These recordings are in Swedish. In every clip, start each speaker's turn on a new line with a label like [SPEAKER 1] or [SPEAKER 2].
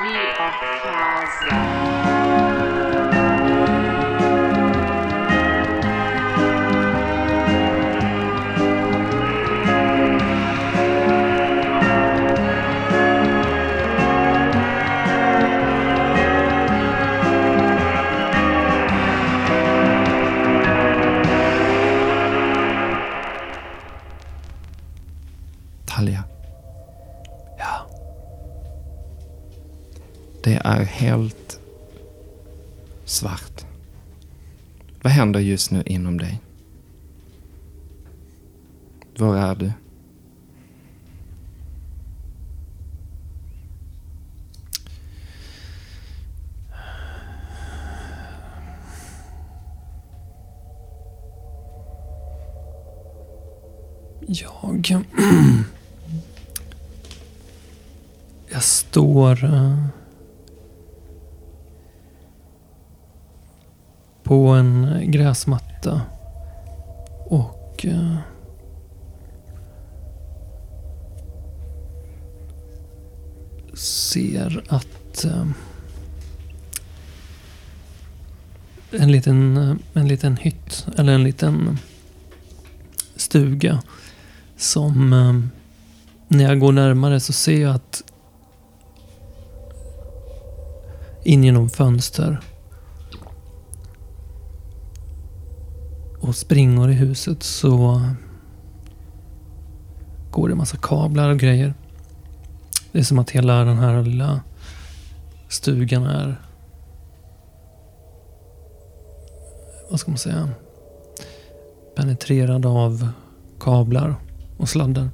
[SPEAKER 1] Via casa.
[SPEAKER 2] Är helt svart. Vad händer just nu inom dig? Var är du?
[SPEAKER 3] Jag... Jag står... Uh... På en gräsmatta. Och... eh, Ser att... eh, En liten, eh, en liten hytt, eller en liten stuga som eh, när jag går närmare så ser jag att in genom fönster och springor i huset så går det massa kablar och grejer. Det är som att hela den här lilla stugan är vad ska man säga penetrerad av kablar och sladdar.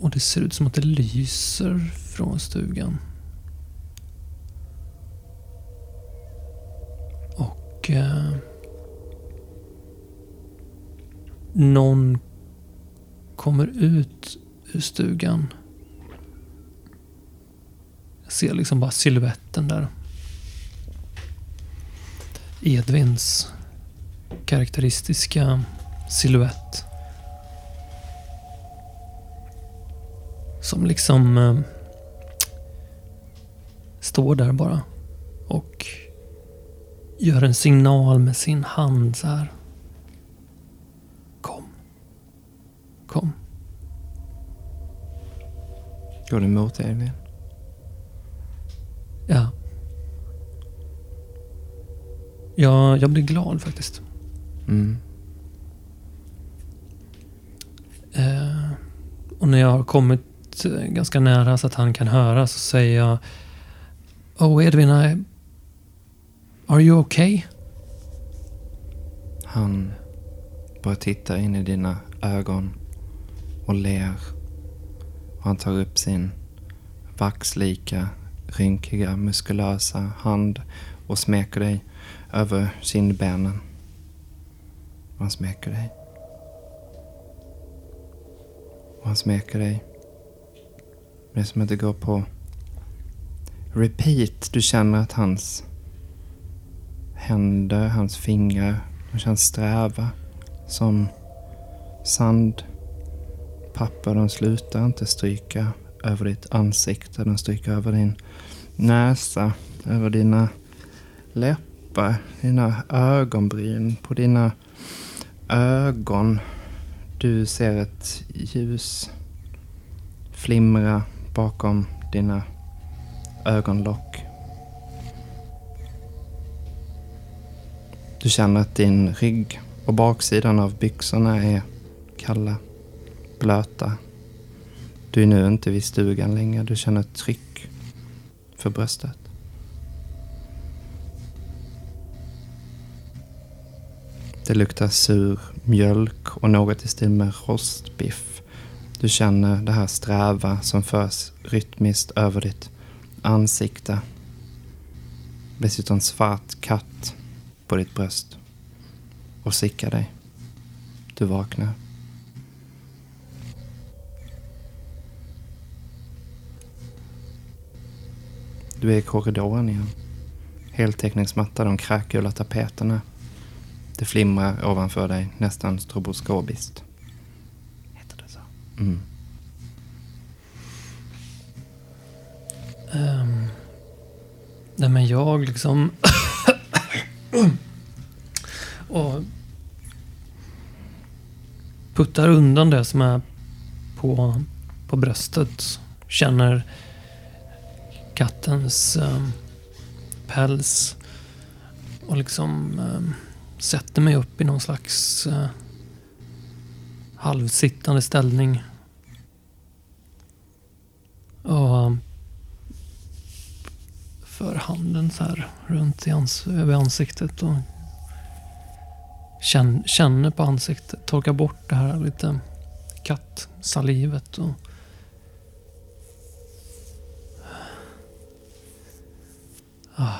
[SPEAKER 3] Och det ser ut som att det lyser från stugan. Och... Eh, någon kommer ut ur stugan. Jag ser liksom bara siluetten där. Edvins karaktäristiska siluett. Som liksom eh, står där bara. Och gör en signal med sin hand så här. Kom. Kom.
[SPEAKER 2] Går du emot Edvin?
[SPEAKER 3] Ja. Ja, jag blir glad faktiskt.
[SPEAKER 2] Mm.
[SPEAKER 3] Eh, och när jag har kommit eh, ganska nära så att han kan höra så säger jag Oh Edvin, I... Are you okay?
[SPEAKER 2] Han bara tittar in i dina ögon och ler. Och han tar upp sin vaxlika, rynkiga, muskulösa hand och smeker dig över kindbenen. Han smeker dig. Och han smeker dig. Det är som att det går på repeat. Du känner att hans händer, hans fingrar, de känns sträva. Som sand sandpapper. De slutar inte stryka över ditt ansikte. De stryker över din näsa, över dina läppar, dina ögonbryn, på dina ögon. Du ser ett ljus flimra bakom dina ögonlock. Du känner att din rygg och baksidan av byxorna är kalla, blöta. Du är nu inte vid stugan längre. Du känner ett tryck för bröstet. Det luktar sur mjölk och något i stil med rostbiff. Du känner det här sträva som förs rytmiskt över ditt ansikte. Dessutom svart katt på ditt bröst. Och sickar dig. Du vaknar. Du är i korridoren igen. Heltäckningsmatta, de kräkgula tapeterna. Det flimrar ovanför dig, nästan stroboskobiskt. Heter det så? Mm.
[SPEAKER 3] Um, nej men jag liksom... och puttar undan det som är på, på bröstet. Känner kattens eh, päls. Och liksom eh, sätter mig upp i någon slags eh, halvsittande ställning. Och eh, för handen så här runt i ans över ansiktet och känner på ansiktet. Torkar bort det här lite kattsalivet. Och ah.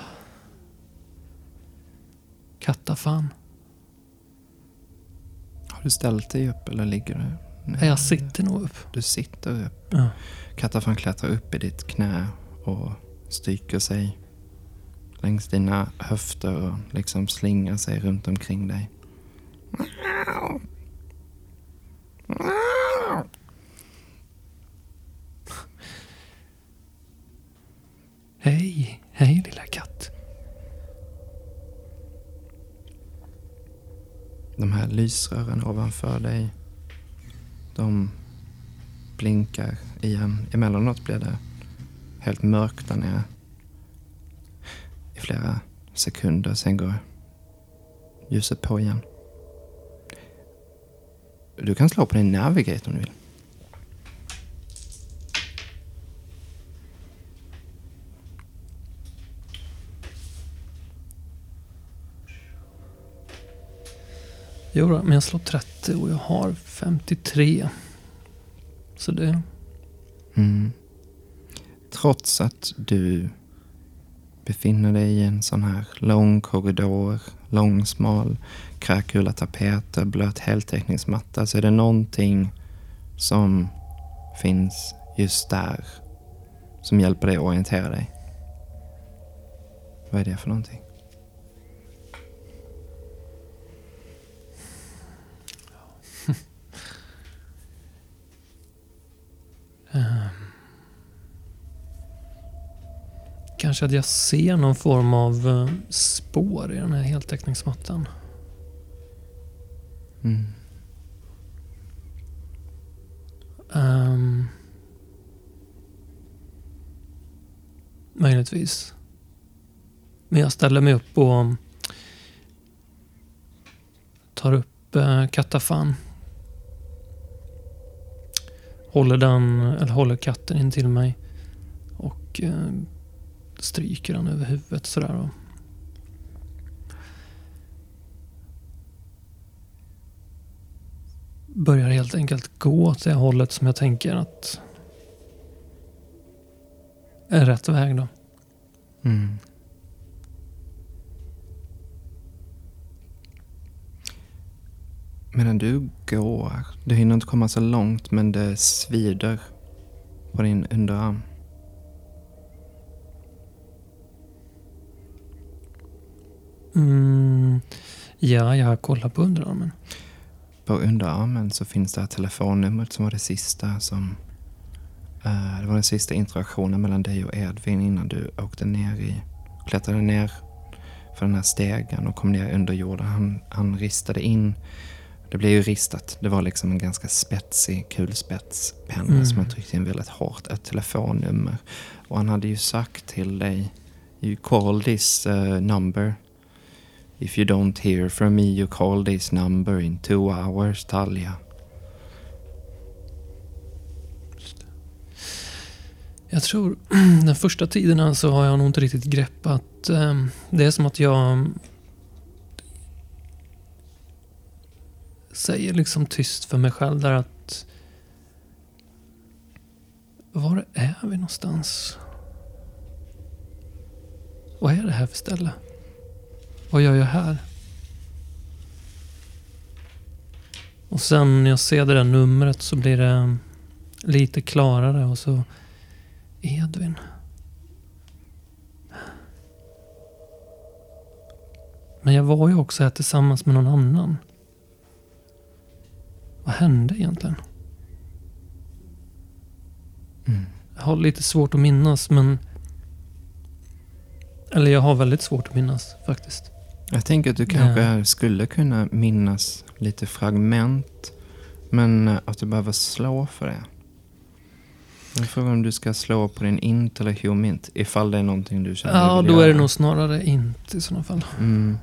[SPEAKER 3] Kattafan.
[SPEAKER 2] Har du ställt dig upp eller ligger du?
[SPEAKER 3] Nej, jag sitter nog upp.
[SPEAKER 2] Du sitter upp.
[SPEAKER 3] Ja.
[SPEAKER 2] Kattafan klättrar upp i ditt knä och stryker sig längs dina höfter och liksom slingar sig runt omkring dig.
[SPEAKER 3] Hej, hej lilla katt.
[SPEAKER 2] De här lysrören ovanför dig, de blinkar igen. Emellanåt blir det helt mörkt där nere i flera sekunder. Sen går ljuset på igen. Du kan slå på din navigate om du vill.
[SPEAKER 3] Jo men jag slår 30 och jag har 53. Så det...
[SPEAKER 2] Mm. Trots att du befinner dig i en sån här lång korridor, lång smal kräkula tapeter, blöt heltäckningsmatta så är det någonting som finns just där som hjälper dig att orientera dig. Vad är det för någonting?
[SPEAKER 3] Um, kanske att jag ser någon form av uh, spår i den här heltäckningsmattan.
[SPEAKER 2] Mm.
[SPEAKER 3] Um, möjligtvis. Men jag ställer mig upp och tar upp uh, kattafan håller, den, eller håller katten in till mig och eh, stryker han över huvudet sådär. Och börjar helt enkelt gå åt det hållet som jag tänker att är rätt väg då.
[SPEAKER 2] Mm. Medan du går, du hinner inte komma så långt men det svider på din underarm.
[SPEAKER 3] Mm, ja, jag kollar på underarmen.
[SPEAKER 2] På underarmen så finns det här telefonnumret som var det sista som... Uh, det var den sista interaktionen mellan dig och Edvin innan du åkte ner i... Klättrade ner för den här stegen och kom ner under jorden. Han, han ristade in det blev ju ristat. Det var liksom en ganska spetsig kulspetspenna mm. som han tryckte in väldigt hårt. Ett telefonnummer. Och han hade ju sagt till dig, you call this uh, number. If you don't hear from me you call this number in two hours, Talja.
[SPEAKER 3] Jag tror den första tiden så har jag nog inte riktigt greppat. Ehm, det är som att jag säger liksom tyst för mig själv där att var är vi någonstans? Vad är det här för ställe? Vad gör jag här? Och sen när jag ser det där numret så blir det lite klarare och så Edvin. Men jag var ju också här tillsammans med någon annan. Vad hände egentligen?
[SPEAKER 2] Mm.
[SPEAKER 3] Jag har lite svårt att minnas men... Eller jag har väldigt svårt att minnas faktiskt.
[SPEAKER 2] Jag tänker att du kanske skulle kunna minnas lite fragment. Men eh, att du behöver slå för det. Jag frågar om du ska slå på din int eller humint. Ifall det är någonting du känner
[SPEAKER 3] Ja, då är det
[SPEAKER 2] göra.
[SPEAKER 3] nog snarare inte i sådana fall.
[SPEAKER 2] Mm.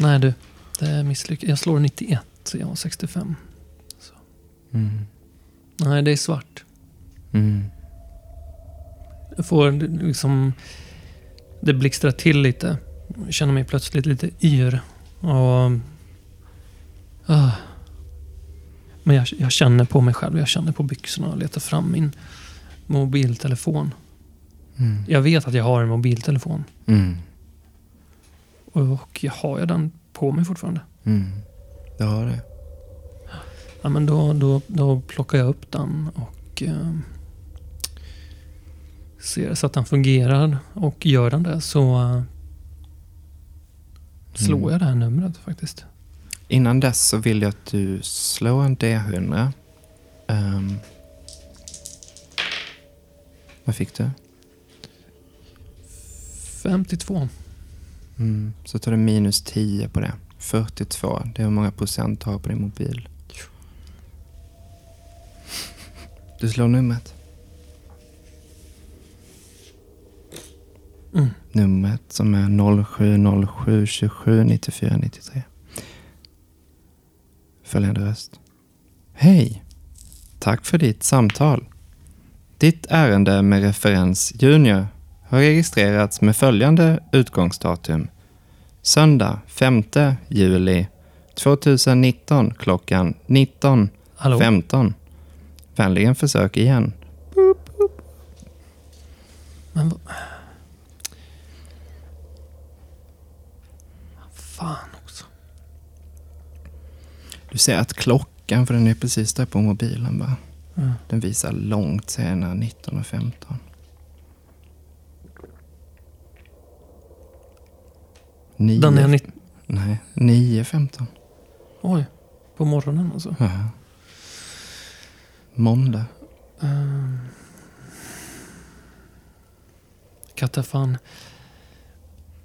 [SPEAKER 3] Nej du, det är misslyckat. Jag slår 91, så jag har 65.
[SPEAKER 2] Mm.
[SPEAKER 3] Nej, det är svart.
[SPEAKER 2] Mm.
[SPEAKER 3] Jag får liksom... Det blixtrar till lite. Jag känner mig plötsligt lite yr. Och... Ah. Men jag, jag känner på mig själv. Jag känner på byxorna och letar fram min mobiltelefon.
[SPEAKER 2] Mm.
[SPEAKER 3] Jag vet att jag har en mobiltelefon.
[SPEAKER 2] Mm.
[SPEAKER 3] Och jag har jag den på mig fortfarande.
[SPEAKER 2] Mm. Du har det.
[SPEAKER 3] Ja, men då, då, då plockar jag upp den och eh, ser så att den fungerar. Och gör den det så eh, slår
[SPEAKER 2] Mm.
[SPEAKER 3] jag det här numret faktiskt.
[SPEAKER 2] Innan dess så vill jag att du slår en D100. Ehm. vad fick du?
[SPEAKER 3] 52.
[SPEAKER 2] Mm. Så tar du minus 10 på det. 42. Det är hur många procent du har på din mobil. Du slår numret.
[SPEAKER 3] Mm.
[SPEAKER 2] Numret som är 0707 27 94 93. Följande röst. Hej! Tack för ditt samtal. Ditt ärende med referens Junior har registrerats med följande utgångsdatum. Söndag 5 juli 2019 klockan 19.15.
[SPEAKER 3] Hallå?
[SPEAKER 2] Vänligen försök igen.
[SPEAKER 3] Men vad... Fan också.
[SPEAKER 2] Du ser att klockan, för den är precis där på mobilen bara.
[SPEAKER 3] Ja.
[SPEAKER 2] Den visar långt senare, 19.15. Nio,
[SPEAKER 3] Den är nitt...
[SPEAKER 2] Nej, 9.15.
[SPEAKER 3] Oj. På morgonen alltså.
[SPEAKER 2] Ja. Måndag.
[SPEAKER 3] Um... Kattafan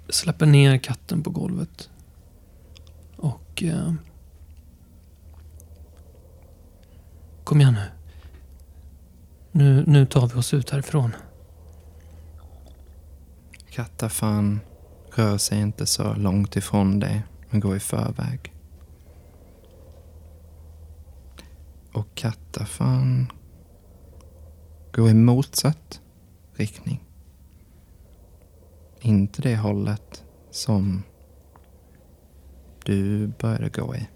[SPEAKER 3] släpper ner katten på golvet. Och... Eh... Kom igen nu. nu. Nu tar vi oss ut härifrån.
[SPEAKER 2] Kattafan rör sig inte så långt ifrån dig, men går i förväg. Och Kattafan går i motsatt riktning. Inte det hållet som du började gå i.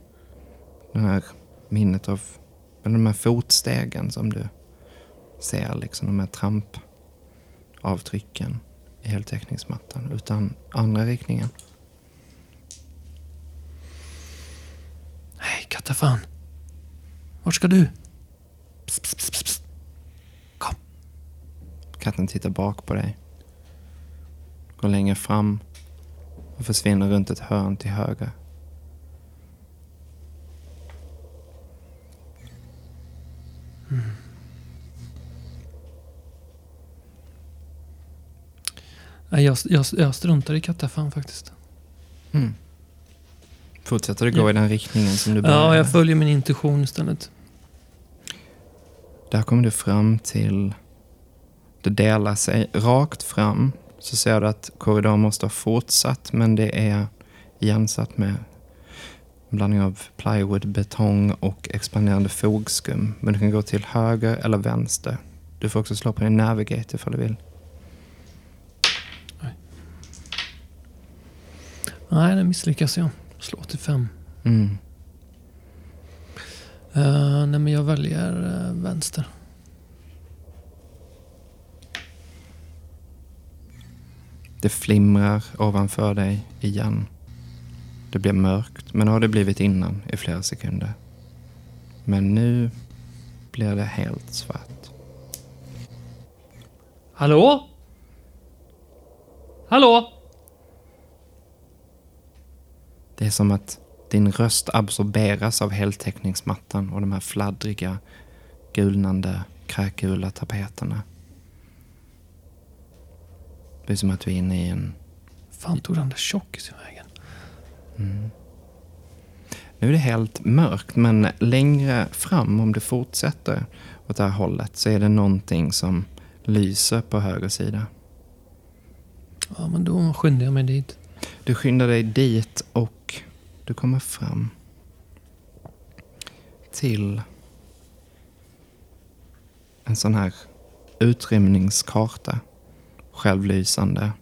[SPEAKER 2] Den här minnet av de här fotstegen som du ser, liksom de här trampavtrycken heltäckningsmattan, utan andra riktningen.
[SPEAKER 3] Hej kattafan. Vart ska du? Psst, psst, psst, psst. Kom.
[SPEAKER 2] Katten tittar bak på dig. Går längre fram och försvinner runt ett hörn till höger.
[SPEAKER 3] Nej, jag, jag, jag struntar i kattafan faktiskt.
[SPEAKER 2] Mm. Fortsätter du gå
[SPEAKER 3] Ja.
[SPEAKER 2] i den riktningen som du började?
[SPEAKER 3] Ja, jag följer min intuition istället.
[SPEAKER 2] Där kommer du fram till... Det delar sig rakt fram. Så ser du att korridoren måste ha fortsatt, men det är igensatt med en blandning av plywood, betong och expanderande fogskum. Men du kan gå till höger eller vänster. Du får också slå på din navigate ifall du vill.
[SPEAKER 3] Nej, det misslyckas jag. Slå 85.
[SPEAKER 2] Mm.
[SPEAKER 3] Uh, nej, men jag väljer eh, vänster.
[SPEAKER 2] Det flimrar ovanför dig igen. Det blir mörkt, men har det blivit innan i flera sekunder. Men nu blir det helt svart.
[SPEAKER 3] Hallå? Hallå?
[SPEAKER 2] Det är som att din röst absorberas av heltäckningsmattan och de här fladdriga, gulnande, kräkgula tapeterna. Det är som att du är inne i en...
[SPEAKER 3] Fan tog den där tjockisen vägen?
[SPEAKER 2] Nu är det helt mörkt, men längre fram, om du fortsätter åt det här hållet, så är det någonting som lyser på höger sida.
[SPEAKER 3] Ja, men då skyndar jag mig dit.
[SPEAKER 2] Du skyndar dig dit och du kommer fram till en sån här utrymningskarta. Självlysande.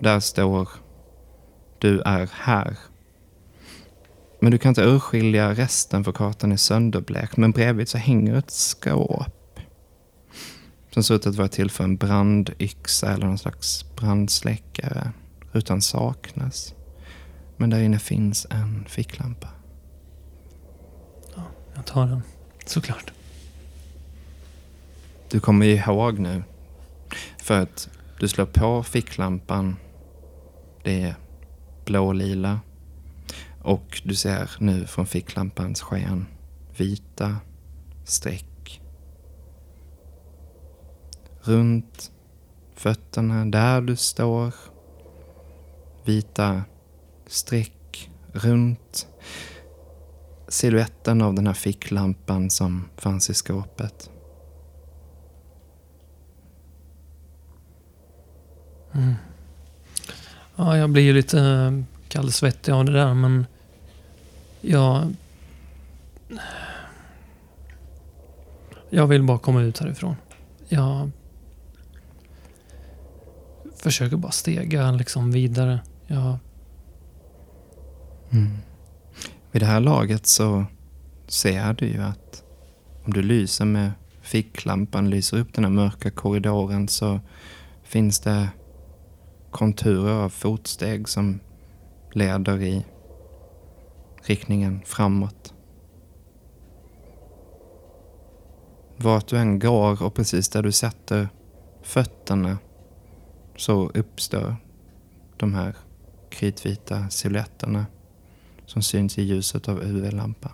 [SPEAKER 2] Där står Du är här. Men du kan inte urskilja resten för kartan är sönderblekt. Men bredvid så hänger ett skåp. Som ser ut att vara till för en brandyxa eller någon slags brandsläckare. Utan saknas. Men där inne finns en ficklampa.
[SPEAKER 3] Jag tar den. Såklart.
[SPEAKER 2] Du kommer ihåg nu. För att du slår på ficklampan. Det är blålila. Och du ser nu från ficklampans sken vita streck. Runt fötterna där du står. Vita streck runt siluetten av den här ficklampan som fanns i skåpet. Mm.
[SPEAKER 3] Ja, jag blir ju lite eh, kallsvettig av det där, men jag... Jag vill bara komma ut härifrån. Jag försöker bara stega liksom vidare. Jag, Mm.
[SPEAKER 2] Vid det här laget så ser du ju att om du lyser med ficklampan, lyser upp den här mörka korridoren så finns det konturer av fotsteg som leder i riktningen framåt. Vart du än går och precis där du sätter fötterna så uppstår de här kritvita silhuetterna som syns i ljuset av UV-lampan.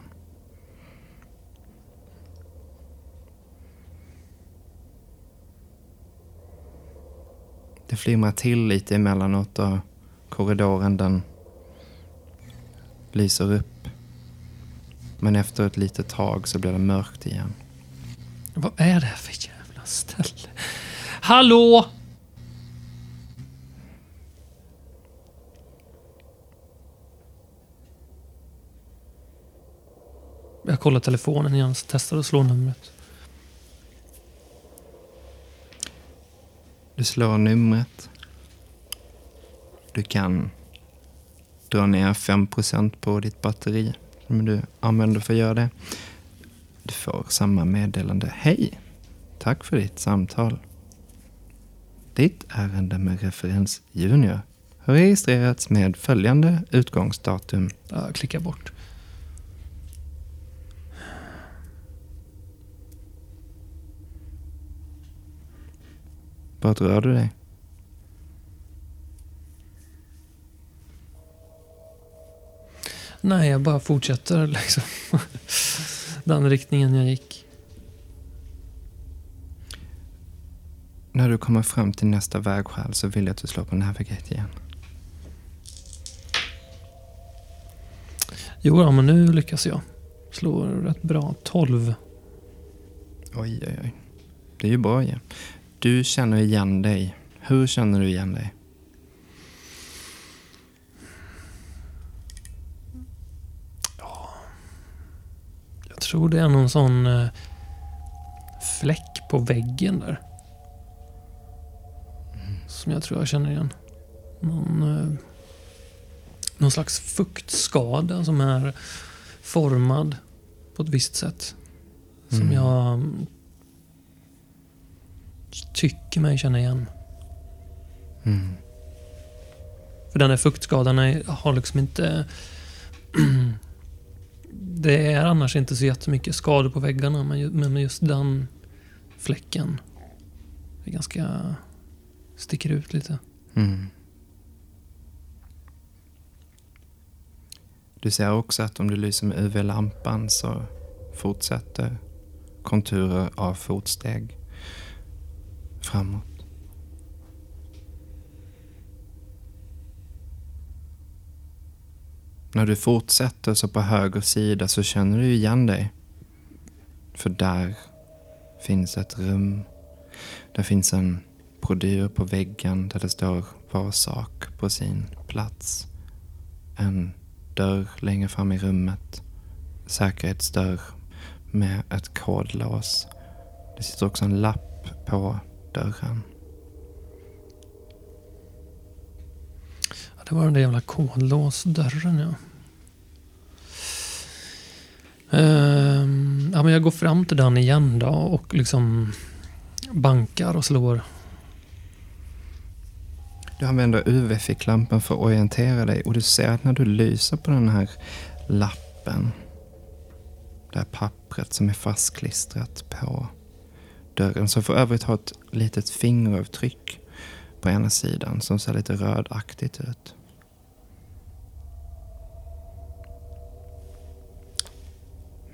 [SPEAKER 2] Det flimrar till lite emellanåt och korridoren den lyser upp. Men efter ett litet tag så blir det mörkt igen.
[SPEAKER 3] vad är det här för jävla ställe? Hallå! Jag kollar telefonen igen, så testar att slå numret.
[SPEAKER 2] Du slår numret. Du kan dra ner 5% på ditt batteri som du använder för att göra det. Du får samma meddelande. Hej! Tack för ditt samtal. Ditt ärende med referens Junior har registrerats med följande utgångsdatum.
[SPEAKER 3] Jag klickar bort.
[SPEAKER 2] Vart rör du dig?
[SPEAKER 3] Nej, jag bara fortsätter liksom. Den riktningen jag gick.
[SPEAKER 2] När du kommer fram till nästa vägskäl så vill jag att du slår på Navigate igen.
[SPEAKER 3] Jo, ja, men nu lyckas jag. Slår rätt bra. 12.
[SPEAKER 2] Oj, oj, oj. Det är ju bra ju. Du känner igen dig. Hur känner du igen dig?
[SPEAKER 3] Jag tror det är någon sån eh, fläck på väggen där. Som jag tror jag känner igen. Någon, eh, någon slags fuktskada som är formad på ett visst sätt. Som
[SPEAKER 2] Mm.
[SPEAKER 3] jag tycker mig känna igen.
[SPEAKER 2] Mm.
[SPEAKER 3] För den där fuktskadan är, har liksom inte... det är annars inte så jättemycket skador på väggarna, men ju- men just den fläcken är ganska... Sticker ut lite.
[SPEAKER 2] Mm. Du ser också att om du lyser med UV-lampan så fortsätter konturer av fotsteg framåt. När du fortsätter så på höger sida så känner du igen dig. För där finns ett rum. Där finns en brodyr på väggen där det står var sak på sin plats. En dörr längre fram i rummet. Säkerhetsdörr med ett kodlås. Det sitter också en lapp på dörren.
[SPEAKER 3] Ja, det var den där jävla kodlåsdörren ja. Ehm, ja, men jag går fram till den igen då och liksom bankar och slår.
[SPEAKER 2] Du använder UV-ficklampan för att orientera dig och du ser att när du lyser på den här lappen, det här pappret som är fastklistrat på dörren, som för övrigt har ett litet fingeravtryck på ena sidan som ser lite rödaktigt ut.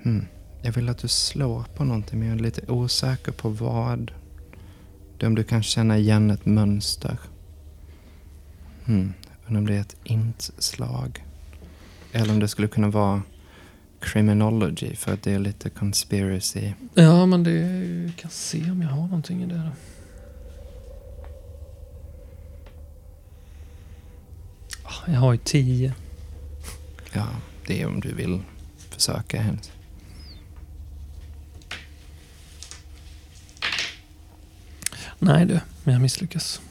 [SPEAKER 2] Hmm. Jag vill att du slår på någonting men jag är lite osäker på vad. Det är om du kan känna igen ett mönster. Hmm. Undrar om det är ett int-slag. Eller om det skulle kunna vara criminology för att det är lite conspiracy.
[SPEAKER 3] Ja, men det jag kan se om jag har någonting i det. Då. Ah, Jag har ju tio.
[SPEAKER 2] Ja, det är om du vill försöka hennes.
[SPEAKER 3] Nej du, men jag misslyckas.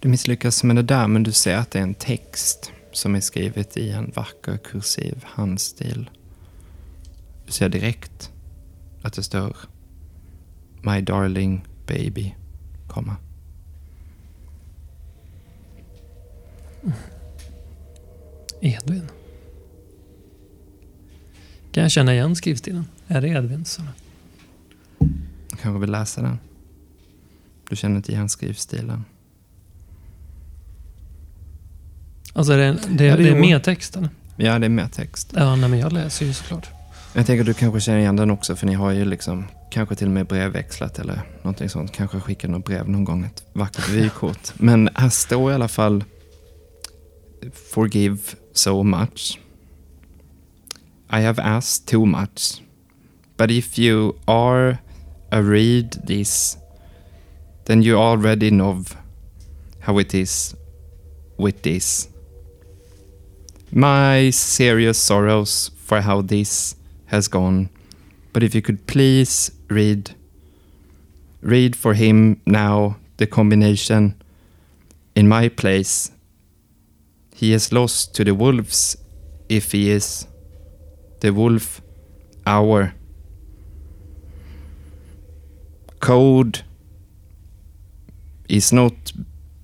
[SPEAKER 2] Du misslyckas med det där men du ser att det är en text som är skrivet i en vacker kursiv handstil. Du ser direkt att det står My darling baby, komma.
[SPEAKER 3] Edvin. Kan jag känna igen skrivstilen? Är det Edvins? Eller?
[SPEAKER 2] Jag kanske vill läsa den. Du känner inte igen skrivstilen.
[SPEAKER 3] Alltså är det, det,
[SPEAKER 2] Ja, det
[SPEAKER 3] det
[SPEAKER 2] är
[SPEAKER 3] är
[SPEAKER 2] ju-
[SPEAKER 3] mer text eller?
[SPEAKER 2] Ja, det är mer text.
[SPEAKER 3] Ja, nej, men jag läser ju såklart.
[SPEAKER 2] Jag tänker att du kanske känner igen den också för ni har ju liksom kanske till och med brevväxlat eller någonting sånt. Kanske skickat något brev någon gång, ett vackert vykort. Men här står i alla fall Forgive so much. I have asked too much. But if you are a read this then you already know how it is with this. My serious sorrows for how this has gone. But if you could please read, read for him now the combination in my place. He is lost to the wolves if he is the wolf hour. Code is not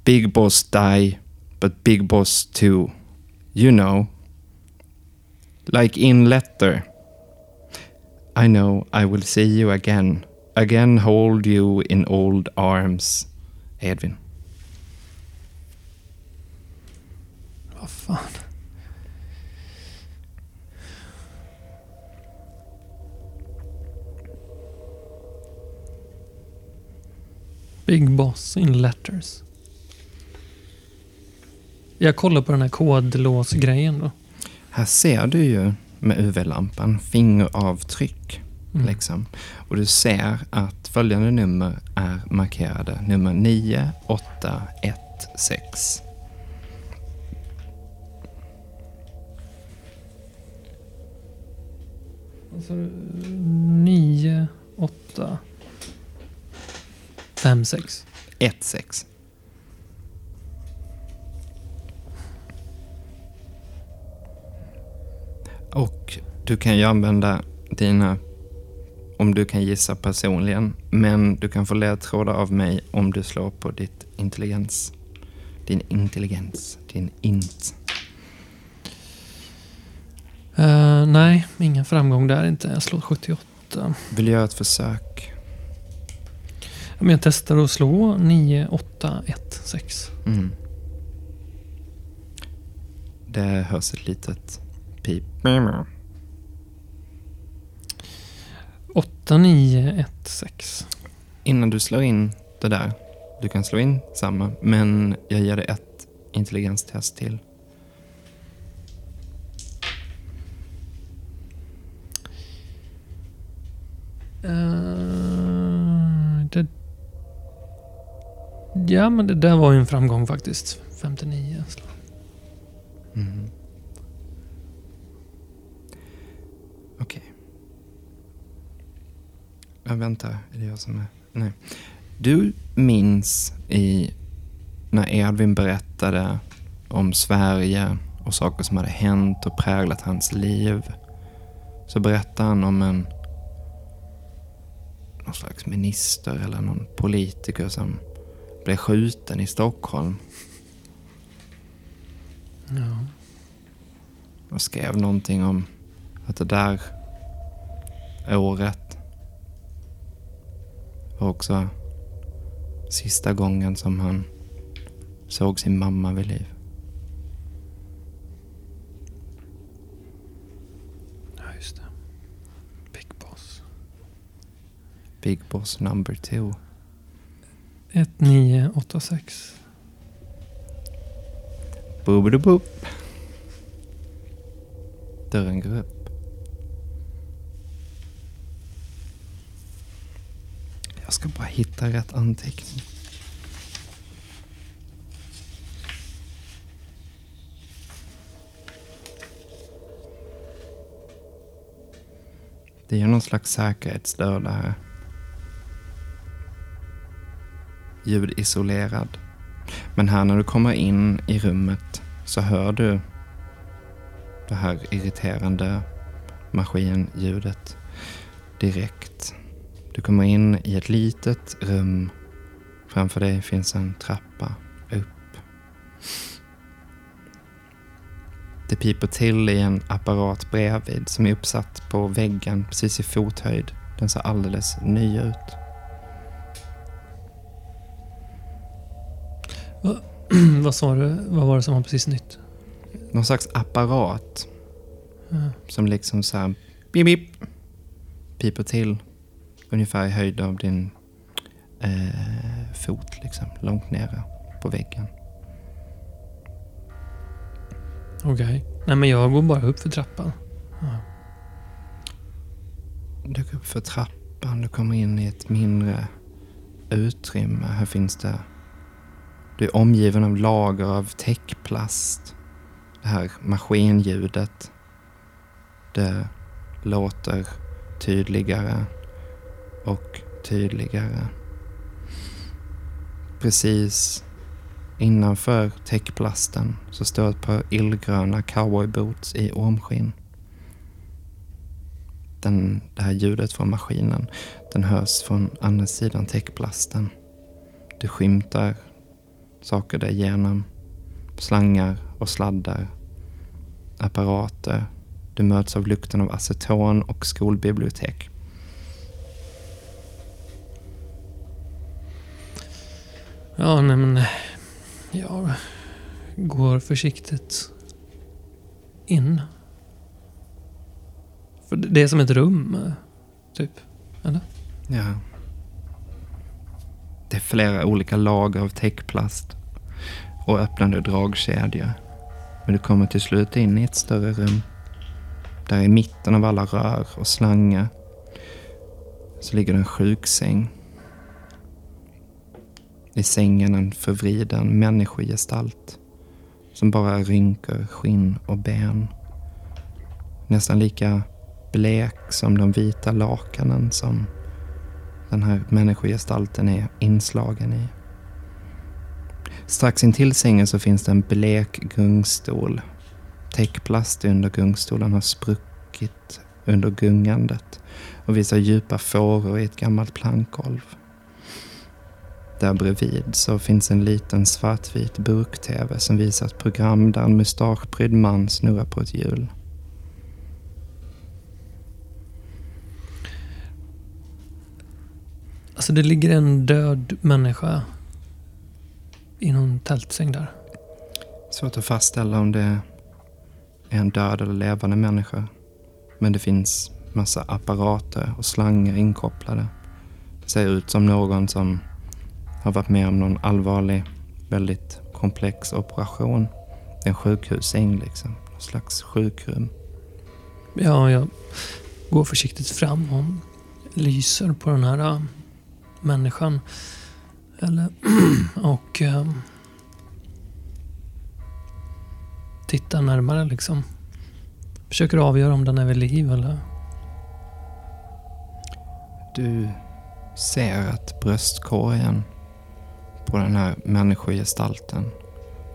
[SPEAKER 2] Big Boss die, but Big Boss 2. You know. Like in letter. I know I will see you again. Again hold you in old arms. Edvin.
[SPEAKER 3] Vad fan. Big Boss in letters. Jag kollar på den här kodlåsgrejen då.
[SPEAKER 2] Här ser du ju med UV-lampan fingeravtryck.
[SPEAKER 3] Mm.
[SPEAKER 2] Liksom. Och du ser att följande nummer är markerade. Nummer 9816.
[SPEAKER 3] Alltså, nio, åtta, fem, sex.
[SPEAKER 2] 16. Och du kan ju använda dina, om du kan gissa personligen, men du kan få ledtrådar av mig om du slår på ditt intelligens. Din intelligens, din int.
[SPEAKER 3] Eh, nej, ingen framgång där inte. Jag slår 78.
[SPEAKER 2] Vill du göra ett försök?
[SPEAKER 3] Men jag testar att slå 9, 8, 1, 6.
[SPEAKER 2] Mm. Det hörs ett litet pip.
[SPEAKER 3] 8, 9, 1, 6.
[SPEAKER 2] Innan du slår in det där, du kan slå in samma, men jag ger dig ett intelligenstest till.
[SPEAKER 3] Uh, det... Ja, men det där var ju en framgång faktiskt. 59. slå.
[SPEAKER 2] Mm. Okej. Jag väntar, är det jag som är... Nej. Du minns i när Edvin berättade om Sverige och saker som hade hänt och präglat hans liv. Så berättade han om en någon slags minister eller någon politiker som blev skjuten i Stockholm.
[SPEAKER 3] Ja.
[SPEAKER 2] och skrev någonting om att det där året var också sista gången som han såg sin mamma vid liv.
[SPEAKER 3] ja, just det. Big Boss.
[SPEAKER 2] Big Boss number two.
[SPEAKER 3] 1, 9, 8, 6.
[SPEAKER 2] Boop Dörren går upp. Jag ska bara hitta rätt anteckning. Det är någon slags säkerhetsdörr det här. Ljudisolerad. Men här när du kommer in i rummet så hör du det här irriterande maskinljudet direkt. Du kommer in i ett litet rum. Framför dig finns en trappa upp. Det piper till i en apparat bredvid som är uppsatt på väggen precis i fothöjd. Den ser alldeles ny ut.
[SPEAKER 3] Vad sa du? Vad var det som var precis nytt?
[SPEAKER 2] Någon slags apparat
[SPEAKER 3] Ja.
[SPEAKER 2] som liksom så här bip, bip, piper till ungefär i höjd av din eh, fot, liksom, långt nere på väggen.
[SPEAKER 3] Okej. Nej, men jag går bara upp för trappan. Ja.
[SPEAKER 2] Du går upp för trappan, du kommer in i ett mindre utrymme. Här finns det... Du är omgiven av lager av täckplast. Det här maskinljudet. Det låter tydligare tydligare. Precis innanför täckplasten så står ett par illgröna cowboyboots i ormskinn. Den, det här ljudet från maskinen, den hörs från andra sidan täckplasten. Du skymtar saker där igenom. Slangar och sladdar. Apparater. Du möts av lukten av aceton och skolbibliotek.
[SPEAKER 3] Ja, nej men... Eh, jag går försiktigt in. För det är som ett rum, eh, typ. Eller?
[SPEAKER 2] Ja. Det är flera olika lager av täckplast och öppnande dragkedja. Men du kommer till slut in i ett större rum. Där i mitten av alla rör och slangar så ligger det en sjuksäng. I sängen en förvriden människogestalt som bara rynkar skinn och ben. Nästan lika blek som de vita lakanen som den här människogestalten är inslagen i. Strax intill sängen så finns det en blek gungstol. Täckplast under gungstolen har spruckit under gungandet och visar djupa fåror i ett gammalt plankgolv. Där bredvid så finns en liten svartvit burk-tv som visar ett program där en mustaschprydd man snurrar på ett hjul.
[SPEAKER 3] Alltså det ligger en död människa i någon tältsäng där.
[SPEAKER 2] Svårt att fastställa om det är en död eller levande människa. Men det finns massa apparater och slangar inkopplade. Det ser ut som någon som har varit med om någon allvarlig, väldigt komplex operation. En sjukhussäng liksom. Någon slags sjukrum.
[SPEAKER 3] Ja, jag går försiktigt fram och lyser på den här äh, människan. Eller, och äh, tittar närmare liksom. Försöker avgöra om den är vid liv eller...
[SPEAKER 2] Du ser att bröstkorgen på den här människogestalten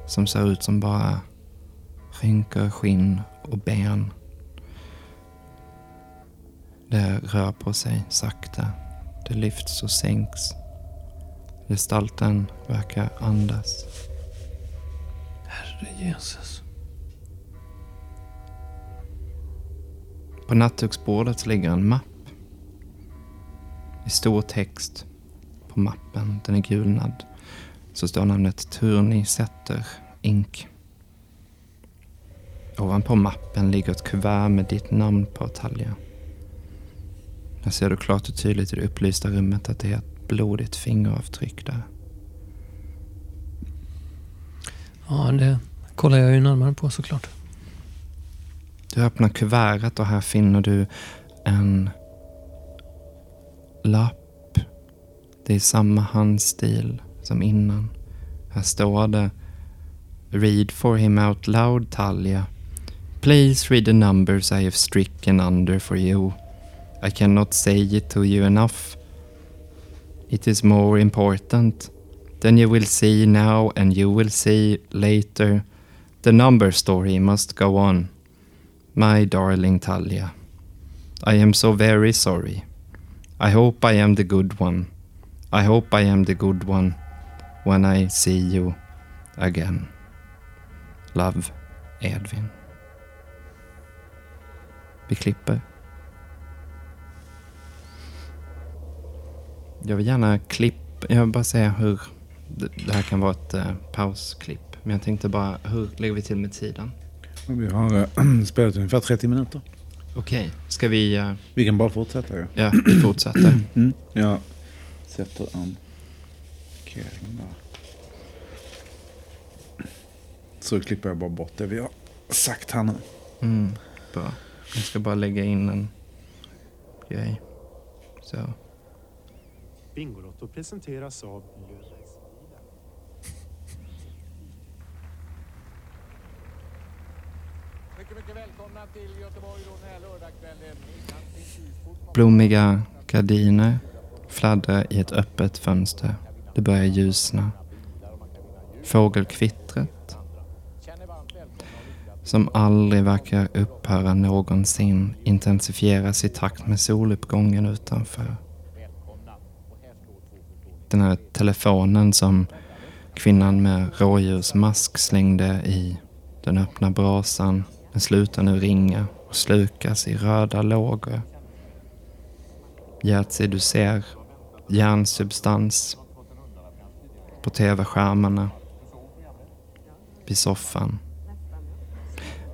[SPEAKER 2] som ser ut som bara rynkor, skinn och ben. Det rör på sig sakta. Det lyfts och sänks. Gestalten verkar andas.
[SPEAKER 3] Herre Jesus.
[SPEAKER 2] På nattduksbordet ligger en mapp. I stor text på mappen, den är gulnad, så står namnet Turni Setter Inc. Ovanpå mappen ligger ett kuvert med ditt namn på Talja. Där ser du klart och tydligt i det upplysta rummet att det är ett blodigt fingeravtryck där.
[SPEAKER 3] Ja, det kollar jag ju närmare på såklart.
[SPEAKER 2] Du öppnar kuvertet och här finner du en lapp. Det är samma handstil som innan. Här står det Read for him out loud, Talia. Please read the numbers I have stricken under for you. I cannot say it to you enough. It is more important. Then you will see now and you will see later. The number story must go on. My darling Talia, I am so very sorry. I hope I am the good one. I hope I am the good one when I see you again. Love, Edvin. Vi klipper. Jag vill gärna klipp. Jag vill bara säga hur det här kan vara ett eh, pausklipp. Men jag tänkte bara, hur lägger vi till med tiden?
[SPEAKER 1] Vi har äh, spelat ungefär 30 minuter.
[SPEAKER 2] Okej, ska vi... eh,
[SPEAKER 1] Vi kan bara fortsätta ju.
[SPEAKER 2] ja, vi fortsätter.
[SPEAKER 1] Mm. Jag sätter en markering där. Så klipper jag bara bort det vi har sagt här nu.
[SPEAKER 2] Mm, bra. Jag ska bara lägga in en grej. Så.
[SPEAKER 4] Bingolotto presenteras av.
[SPEAKER 2] Blommiga gardiner fladdrar i ett öppet fönster. Det börjar ljusna. Fågelkvittret, som aldrig verkar upphöra någonsin, intensifieras i takt med soluppgången utanför. Den här telefonen som kvinnan med rådjursmask slängde i den öppna brasan. Den slutar nu ringa och slukas i röda lågor. Jerzy, du ser hjärnsubstans på tv-skärmarna vid soffan.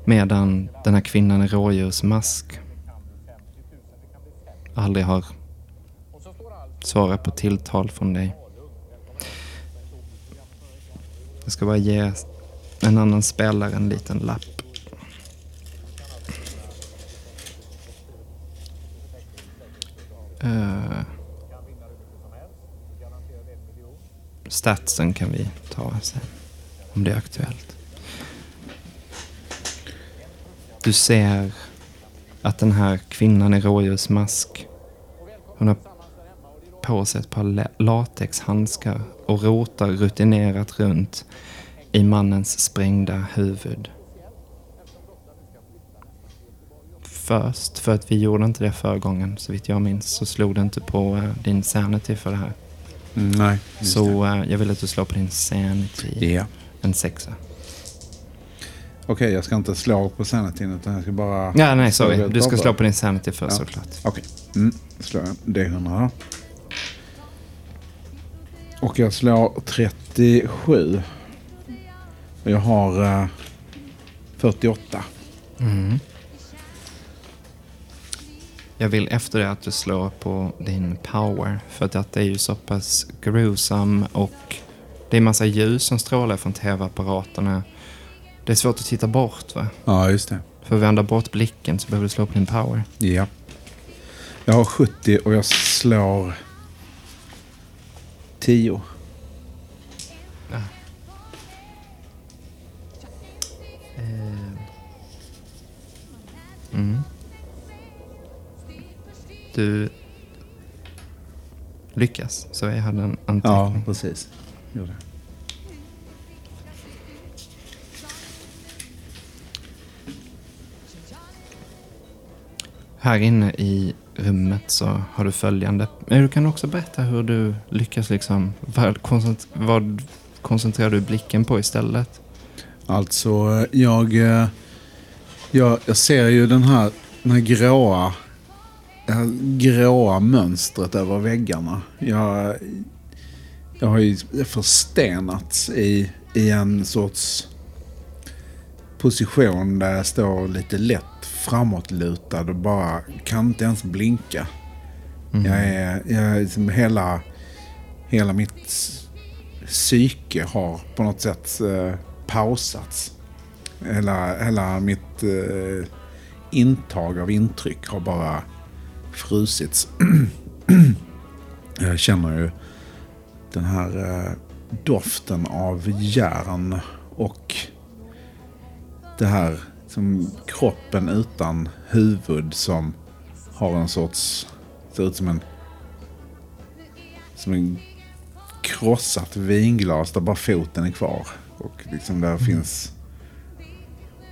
[SPEAKER 2] Medan den här kvinnan i rådjursmask aldrig har svarat på tilltal från dig. Jag ska bara ge en annan spelare en liten lapp. Uh, statsen kan vi ta sen, om det är aktuellt. Du ser att den här kvinnan i rådjursmask, hon har på sig ett par latexhandskar och rotar rutinerat runt i mannens sprängda huvud. Först, för att vi gjorde inte det förra gången, så vitt jag minns, så slog det inte på eh, din sanity för det här.
[SPEAKER 1] Mm, nej,
[SPEAKER 2] Så eh, jag vill att du slår på din sanity.
[SPEAKER 1] Ja.
[SPEAKER 2] En sexa.
[SPEAKER 1] Okej, jag ska inte slå på sanityn utan jag ska bara...
[SPEAKER 2] Ja, nej, sorry. Du ska slå på din sanity först
[SPEAKER 1] Ja.
[SPEAKER 2] såklart.
[SPEAKER 1] Okej, mm, slår jag D100 då. Och jag slår 37. Och jag har eh, 48.
[SPEAKER 2] Mm. Jag vill efter det att du slår på din power. För att det är ju så pass gruesome och det är massa ljus som strålar från tv-apparaterna. Det är svårt att titta bort va?
[SPEAKER 1] Ja, just det.
[SPEAKER 2] För att vända bort blicken så behöver du slå på din power.
[SPEAKER 1] Ja. Jag har 70 och jag slår 10.
[SPEAKER 2] Mm. Du lyckas, så jag hade en
[SPEAKER 1] Ja,
[SPEAKER 2] anteckning.
[SPEAKER 1] precis. Gjorde.
[SPEAKER 2] Här inne i rummet så har du följande. Men du kan också berätta hur du lyckas liksom. Vad, koncent- vad koncentrerar du blicken på istället?
[SPEAKER 1] Alltså, jag, eh, jag, jag ser ju den här, den här gråa, det här gråa mönstret över väggarna. Jag, jag har ju förstenats i, i en sorts position där jag står lite lätt framåtlutad och bara kan inte ens blinka.
[SPEAKER 2] Mm.
[SPEAKER 1] Jag är, jag är liksom hela, hela mitt psyke har på något sätt eh, pausats. Hela, hela mitt eh, intag av intryck har bara frusits. jag känner ju den här eh, doften av järn och det här som kroppen utan huvud som har en sorts, ser ut som en som en krossat vinglas där bara foten är kvar. Och liksom där finns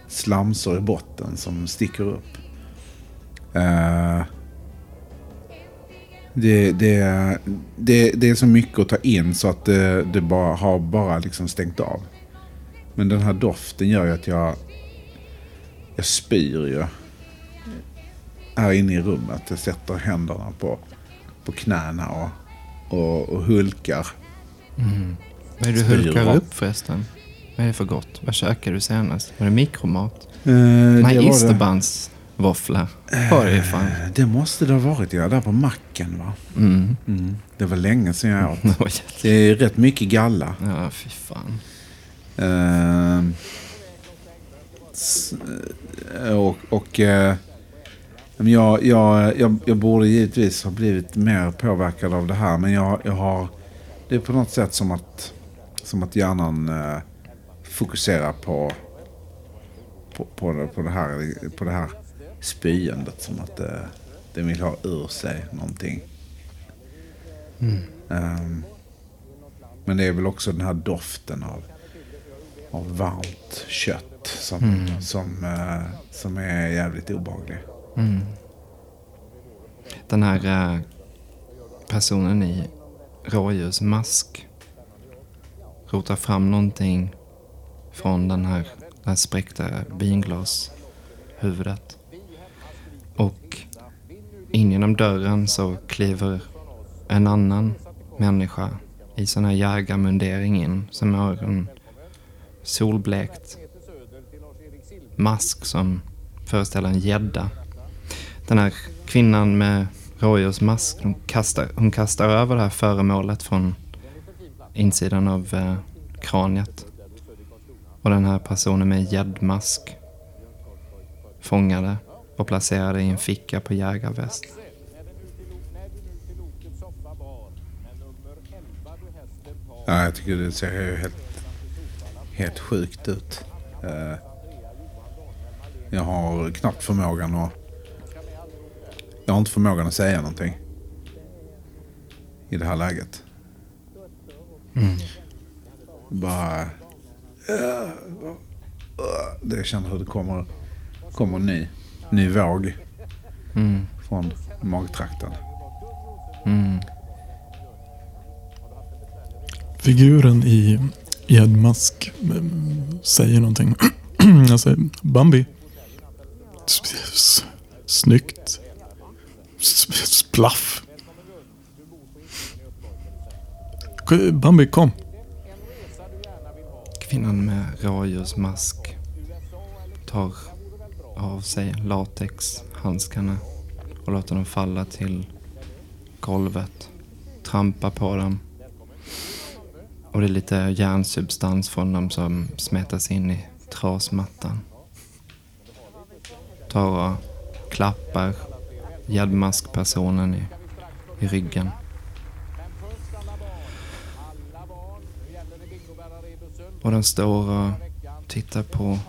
[SPEAKER 1] slamsor i botten som sticker upp. Eh, det, det, det, det är så mycket att ta in så att det, det bara, har bara liksom stängt av. Men den här doften gör ju att jag, jag spyr ju. Här inne i rummet. Jag sätter händerna på, på knäna och, och, och hulkar.
[SPEAKER 2] Vad är det du
[SPEAKER 1] Spyr
[SPEAKER 2] hulkar
[SPEAKER 1] va?
[SPEAKER 2] upp förresten? Vad är det för gott? Vad käkade du senast? Var det mikromat?
[SPEAKER 1] Eh,
[SPEAKER 2] Den här
[SPEAKER 1] det var det.
[SPEAKER 2] ju fan.
[SPEAKER 1] Eh, Det måste det ha varit ja, där på macken va.
[SPEAKER 2] Mm.
[SPEAKER 1] Mm. Det var länge sedan jag åt.
[SPEAKER 2] Det var jätte...
[SPEAKER 1] Det är rätt mycket galla.
[SPEAKER 2] Ja, fy fan.
[SPEAKER 1] Eh, och och men jag, jag, jag, jag borde givetvis ha blivit mer påverkad av det här. Men jag, jag har... Det är på något sätt som att, som att hjärnan eh, fokuserar på, på, på, det, på, det här, på det här spyendet. Som att det, det vill ha ur sig någonting. Ehm, men det är väl också den här doften av, av varmt kött som, som, eh, som är jävligt obehaglig.
[SPEAKER 2] Mm. Den här eh, personen i rådjursmask rotar fram någonting från den här, det här spräckta vinglashuvudet. In genom dörren så kliver en annan människa i sån här jägarmundering in som har en solblekt mask som föreställer en gädda. Den här kvinnan med rådjursmask, hon kastar, hon kastar över det här föremålet från insidan av eh, kraniet. Och den här personen med gäddmask fångade och placerade i en ficka på jägarväst.
[SPEAKER 1] Ja, jag tycker det ser ju helt, helt sjukt ut. Eh, jag har knappt förmågan att... Jag har inte förmågan att säga någonting. I det här läget. Bara... eh, Det jag känner hur det kommer, kommer ny, ny våg
[SPEAKER 2] Mm,
[SPEAKER 1] från magtrakten.
[SPEAKER 2] mm,
[SPEAKER 5] Figuren i gäddmask mm, säger någonting. Jag säger Bambi. Snyggt. Splaff. Bambi, kom.
[SPEAKER 2] Kvinnan med rådjursmask tar av sig latexhandskarna och låter dem falla till golvet. Trampar på dem. Och det är lite järnsubstans från dem som smetas in i trasmattan. Tar och klappar gäddmaskpersonen i, i ryggen. Och den står och tittar på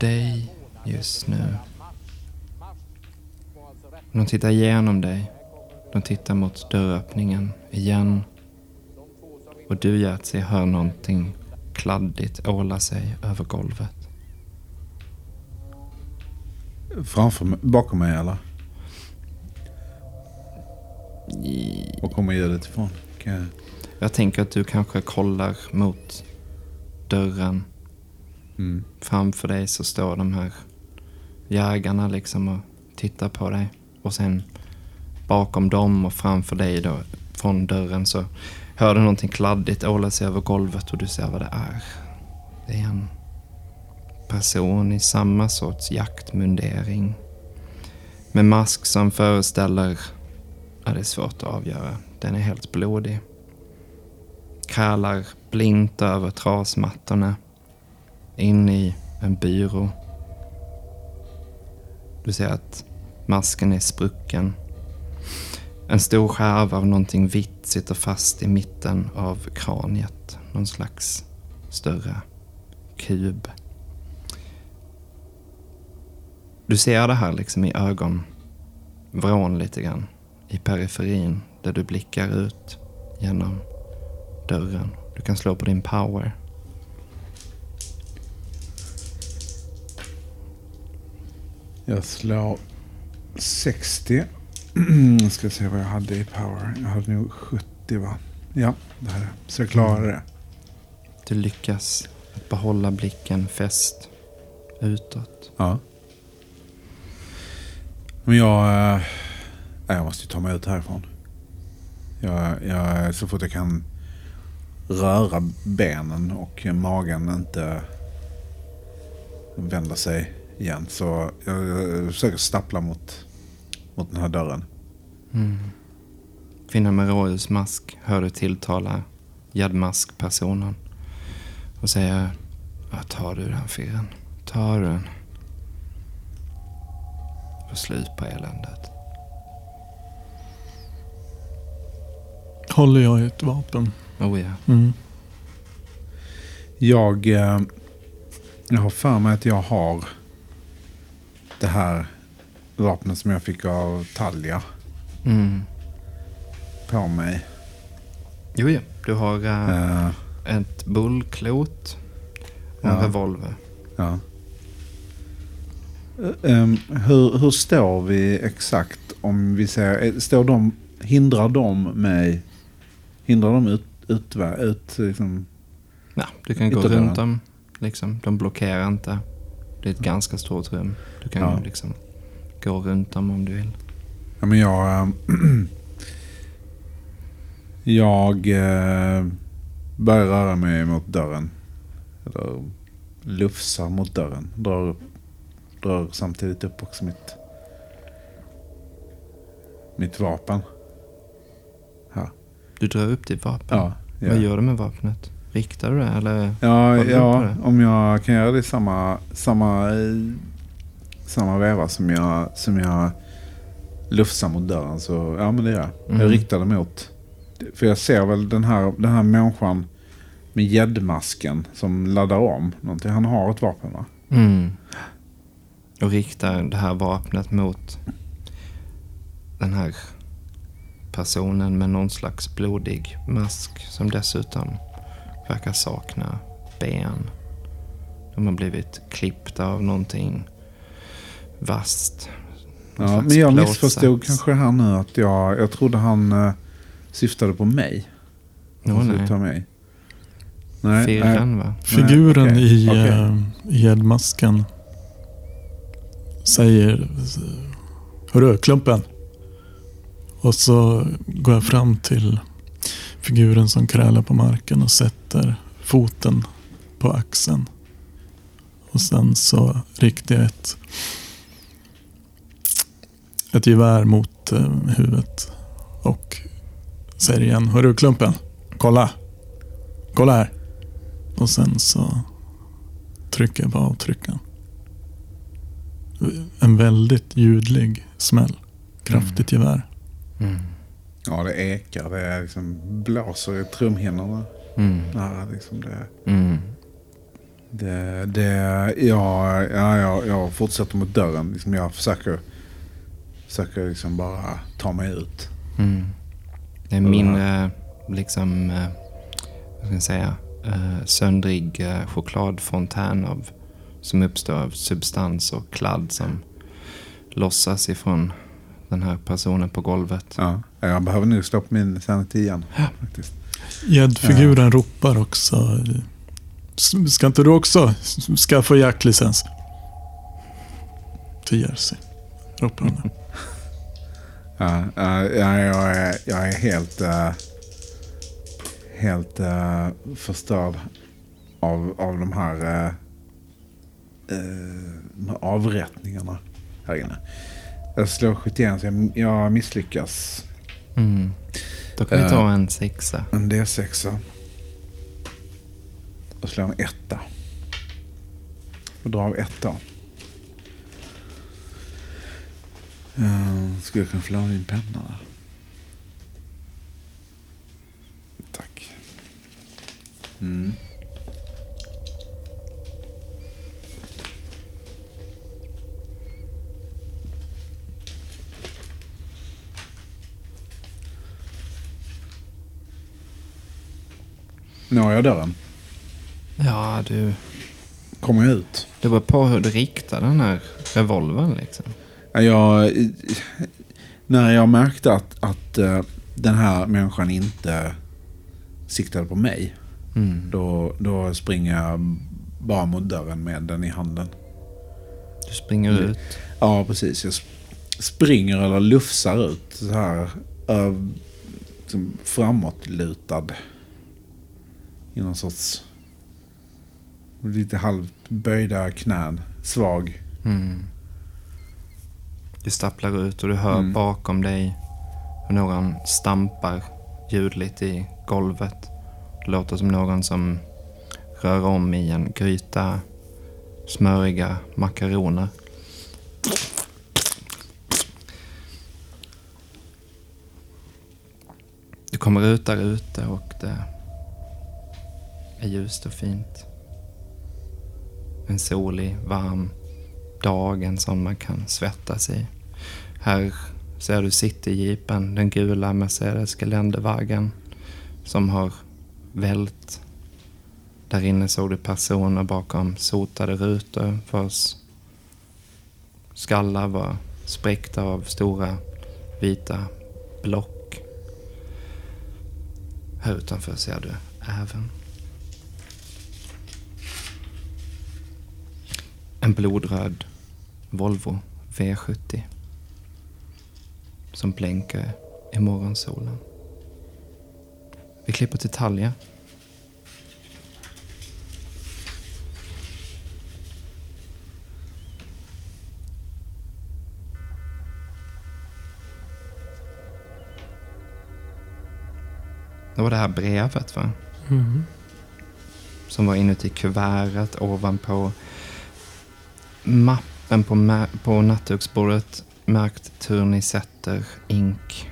[SPEAKER 2] dig just nu. De tittar igenom dig. De tittar mot dörröppningen igen. Och du Jerzy hör någonting kladdigt åla sig över golvet.
[SPEAKER 1] Framför mig, bakom mig eller? Var kommer ljudet ifrån? Jag-
[SPEAKER 2] Jag tänker att du kanske kollar mot dörren.
[SPEAKER 1] Mm.
[SPEAKER 2] Framför dig så står de här jägarna liksom och tittar på dig. Och sen bakom dem och framför dig då från dörren så hör du någonting kladdigt åla sig över golvet och du ser vad det är. Det är en person i samma sorts jaktmundering. Med mask som föreställer, ja det är svårt att avgöra, den är helt blodig. Krälar blint över trasmattorna in i en byrå. Du ser att masken är sprucken. En stor skärva av någonting vitt sitter fast i mitten av kraniet. Någon slags större kub. Du ser det här liksom i ögonvrån lite grann. I periferin där du blickar ut genom dörren. Du kan slå på din power.
[SPEAKER 1] Jag slår 60. Ska se vad jag hade i power. Jag hade nog 70 va? Ja, det här. Så jag klarade det.
[SPEAKER 2] Du lyckas att behålla blicken fäst utåt.
[SPEAKER 1] Ja. Men jag... nej, jag måste ju ta mig ut härifrån. Jag, jag, så fort jag kan röra benen och magen inte vända sig igen. Så jag, jag försöker stappla mot, mot den här dörren.
[SPEAKER 2] Mm. Kvinnan med rådjursmask hör du tilltala gäddmaskpersonen och säger ja, tar du den Firren? Tar du den? Får slut på eländet.
[SPEAKER 5] Håller jag i ett vapen?
[SPEAKER 2] Oh ja.
[SPEAKER 5] Mm.
[SPEAKER 1] Jag, eh, jag har för mig att jag har det här vapnet som jag fick av Talja
[SPEAKER 2] Mm.
[SPEAKER 1] på mig.
[SPEAKER 2] Jo, ja. Du har eh,
[SPEAKER 1] Eh,
[SPEAKER 2] ett bullklot och en
[SPEAKER 1] Ja.
[SPEAKER 2] revolver.
[SPEAKER 1] ja. Em, hur, hur står vi exakt om vi säger, eh, står de, hindrar de mig, hindrar de ut, ut, ut liksom,
[SPEAKER 2] Ja, du kan gå runt dem. Liksom. De blockerar inte. Det är ett ganska stort rum. Du kan
[SPEAKER 1] Ja.
[SPEAKER 2] liksom gå runt dem om du vill.
[SPEAKER 1] Ja, men jag... eh, jag eh, börjar röra mig mot dörren. Eller lufsar mot dörren. Drar, upp, drar samtidigt upp också mitt, mitt vapen. Här.
[SPEAKER 2] Du drar upp ditt vapen.
[SPEAKER 1] Ja, ja.
[SPEAKER 2] Vad gör du med vapnet? Riktar du det eller?
[SPEAKER 1] Ja, ja
[SPEAKER 2] det?
[SPEAKER 1] om jag kan göra det i samma, samma, eh, samma veva som jag, som jag lufsar mot dörren så ja men det gör jag.
[SPEAKER 2] Mm.
[SPEAKER 1] Jag riktar det mot. För jag ser väl den här, den här människan med gäddmasken som laddar om någonting. Han har ett vapen va?
[SPEAKER 2] Mm. Och riktar det här vapnet mot den här personen med någon slags blodig mask som dessutom verkar sakna ben. De har blivit klippta av någonting vasst.
[SPEAKER 1] Ja, men jag
[SPEAKER 2] plåtsats.
[SPEAKER 1] missförstod kanske här nu att jag, jag trodde han eh, syftade på mig.
[SPEAKER 2] Åh,
[SPEAKER 1] Han
[SPEAKER 2] nej.
[SPEAKER 1] syftade på mig. Nej, nej.
[SPEAKER 2] Firren va?
[SPEAKER 5] Figuren
[SPEAKER 1] okej,
[SPEAKER 5] i
[SPEAKER 1] okej.
[SPEAKER 5] eh, i gäddmasken säger Hörru, klumpen. Och så går jag fram till figuren som krälar på marken och sätter foten på axeln. Och sen så riktar jag ett, ett gevär mot eh, huvudet och säger igen. Hörru klumpen, kolla! Kolla här! Och sen så trycker jag på avtryckaren. En väldigt ljudlig smäll. Kraftigt gevär.
[SPEAKER 2] Mm.
[SPEAKER 1] Ja, det ekar. Det är liksom blåser i trumhinnorna.
[SPEAKER 2] Mm.
[SPEAKER 1] Ja, liksom det,
[SPEAKER 2] Mm.
[SPEAKER 1] det, det, ja, ja, jag, jag fortsätter mot dörren. Liksom jag försöker, försöker liksom bara ta mig ut.
[SPEAKER 2] Mm. Det är mindre, liksom, eh, vad ska jag säga, eh, söndrig eh, chokladfontän av, som uppstår av substans och kladd som lossas ifrån den här personen på golvet.
[SPEAKER 1] Ja, jag behöver nu slå på min sanity igen. Faktiskt.
[SPEAKER 5] Gäddfiguren ropar också. "S- Ska inte du också skaffa jaktlicens? Till Jersey. Ropar hon.
[SPEAKER 1] Ja, ja, ja, jag, är, jag är helt, eh, helt eh, förstörd av, av de här, eh, de här avrättningarna här inne. Jag slår 71 så jag, jag misslyckas.
[SPEAKER 2] Mm. Då kan vi ta en sexa.
[SPEAKER 1] En D6. Och slår en etta. Och drar av etta. Uh, skulle jag kunna få låna din penna där? Tack. Mm. Når jag dörren?
[SPEAKER 2] Ja, du,
[SPEAKER 1] Kommer jag ut?
[SPEAKER 2] det beror på hur du riktar den här revolvern liksom.
[SPEAKER 1] Ja, Jag, när jag märkte att, att eh, den här människan inte siktade på mig.
[SPEAKER 2] Mm.
[SPEAKER 1] Då, då springer jag bara mot dörren med den i handen.
[SPEAKER 2] Du springer ut.
[SPEAKER 1] Ja, precis. Jag sp- springer eller lufsar ut så här. Liksom framåtlutad. I någon sorts lite halvt böjda knän. Svag.
[SPEAKER 2] Mm. Du stapplar ut och du hör
[SPEAKER 1] Mm.
[SPEAKER 2] bakom dig hur någon stampar ljudligt i golvet. Det låter som någon som rör om i en gryta smöriga makaroner. Du kommer ut där ute och det är ljust och fint. En solig, varm dag, en sån man kan svettas i. Här ser du Cityjeepen, den gula Mercedes geländewagen som har vält. Där inne såg du personer bakom sotade rutor vars skallar var spräckta av stora vita block. Här utanför ser du även en blodröd Volvo V70 som blinkar i morgonsolen. Vi klipper till Talja. Det var det här brevet va?
[SPEAKER 3] Mm.
[SPEAKER 2] som var inuti kuvertet ovanpå mappen på, på nattduksbordet märkt Turnisetter Ink.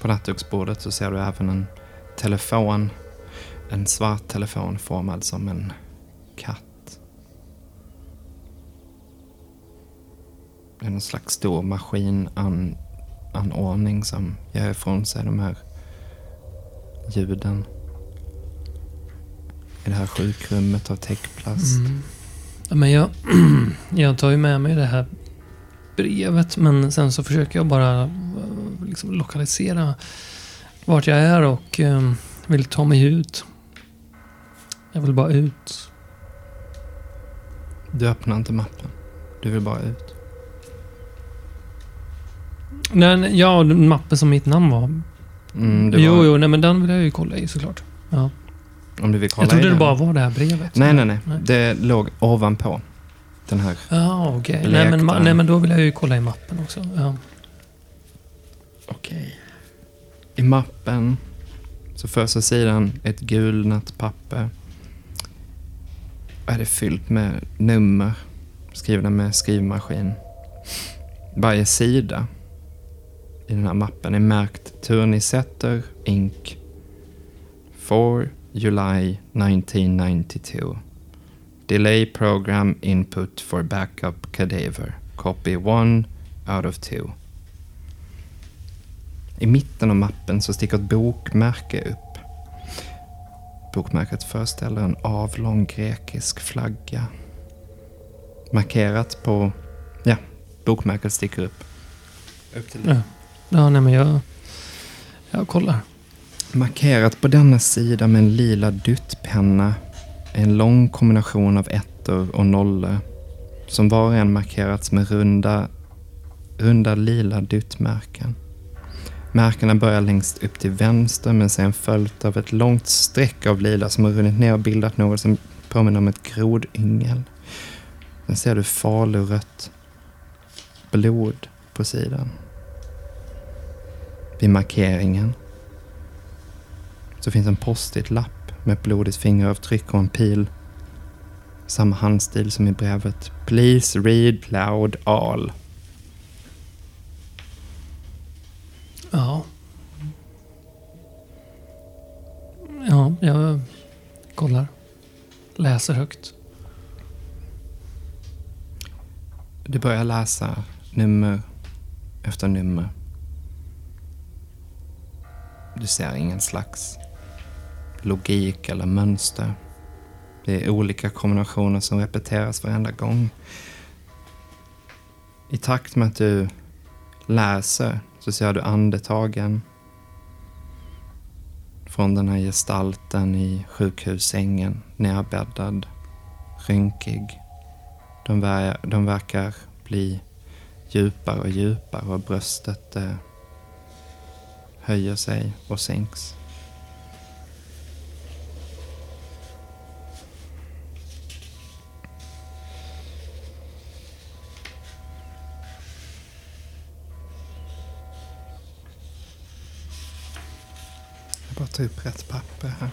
[SPEAKER 2] På nattduksbordet så ser du även en telefon. En svart telefon formad som en katt. Det är någon slags stor maskin maskinanordning som gör ifrån sig de här ljuden. I det här sjukrummet av täckplast.
[SPEAKER 3] Mm. Ja, men jag, jag tar ju med mig det här brevet men sen så försöker jag bara eh, liksom lokalisera vart jag är och eh, vill ta mig ut. Jag vill bara ut.
[SPEAKER 2] Du öppnar inte mappen. Du vill bara ut.
[SPEAKER 3] Nej, nej, ja, den mappen som mitt namn var.
[SPEAKER 2] Mm, det
[SPEAKER 3] jo,
[SPEAKER 2] var,
[SPEAKER 3] jo, nej, men den vill jag ju kolla i såklart. Ja.
[SPEAKER 2] Om du vill kolla
[SPEAKER 3] Jag trodde
[SPEAKER 2] i
[SPEAKER 3] det
[SPEAKER 2] den.
[SPEAKER 3] bara var det här brevet.
[SPEAKER 2] Nej, nej, nej,
[SPEAKER 3] Nej.
[SPEAKER 2] Det låg ovanpå den här.
[SPEAKER 3] Ja, okej. Nej,
[SPEAKER 2] Blekt
[SPEAKER 3] men, nej, men då vill jag ju kolla i mappen också. Ja.
[SPEAKER 2] Okej. I mappen, så första sidan, ett gulnat papper. Är det fyllt med nummer skrivna med skrivmaskin. Varje sida i den här mappen är märkt Turnisetter Inc. 4 July 1992. Delay program input for backup cadaver. Copy 1 out of 2. I mitten av mappen så sticker ett bokmärke upp. Bokmärket föreställer en avlång grekisk flagga. Markerat på... Ja, bokmärket sticker upp. Upp till
[SPEAKER 3] Ja ja, nej men jag... Jag kollar.
[SPEAKER 2] Markerat på denna sida med en lila duttpenna en lång kombination av ettor och nollor som var och en markerats med runda, runda lila duttmärken. Märkena börjar längst upp till vänster men sen följt av ett långt streck av lila som har runnit ner och bildat något som påminner om ett grodyngel. Sen ser du falurött blod på sidan. Vid markeringen så finns en post-it-lapp med ett blodigt fingeravtryck och en pil. Samma handstil som i brevet. Please read loud all.
[SPEAKER 3] Ja. Ja, jag kollar. Läser högt.
[SPEAKER 2] Du börjar läsa nummer efter nummer. Du ser ingen slags logik eller mönster. Det är olika kombinationer som repeteras varenda gång. I takt med att du läser så ser du andetagen från den här gestalten i sjukhussängen, nerbäddad, rynkig. De, ver- de verkar bli djupare och djupare och bröstet eh, höjer sig och sänks. Jag bara tar upp rätt papper här.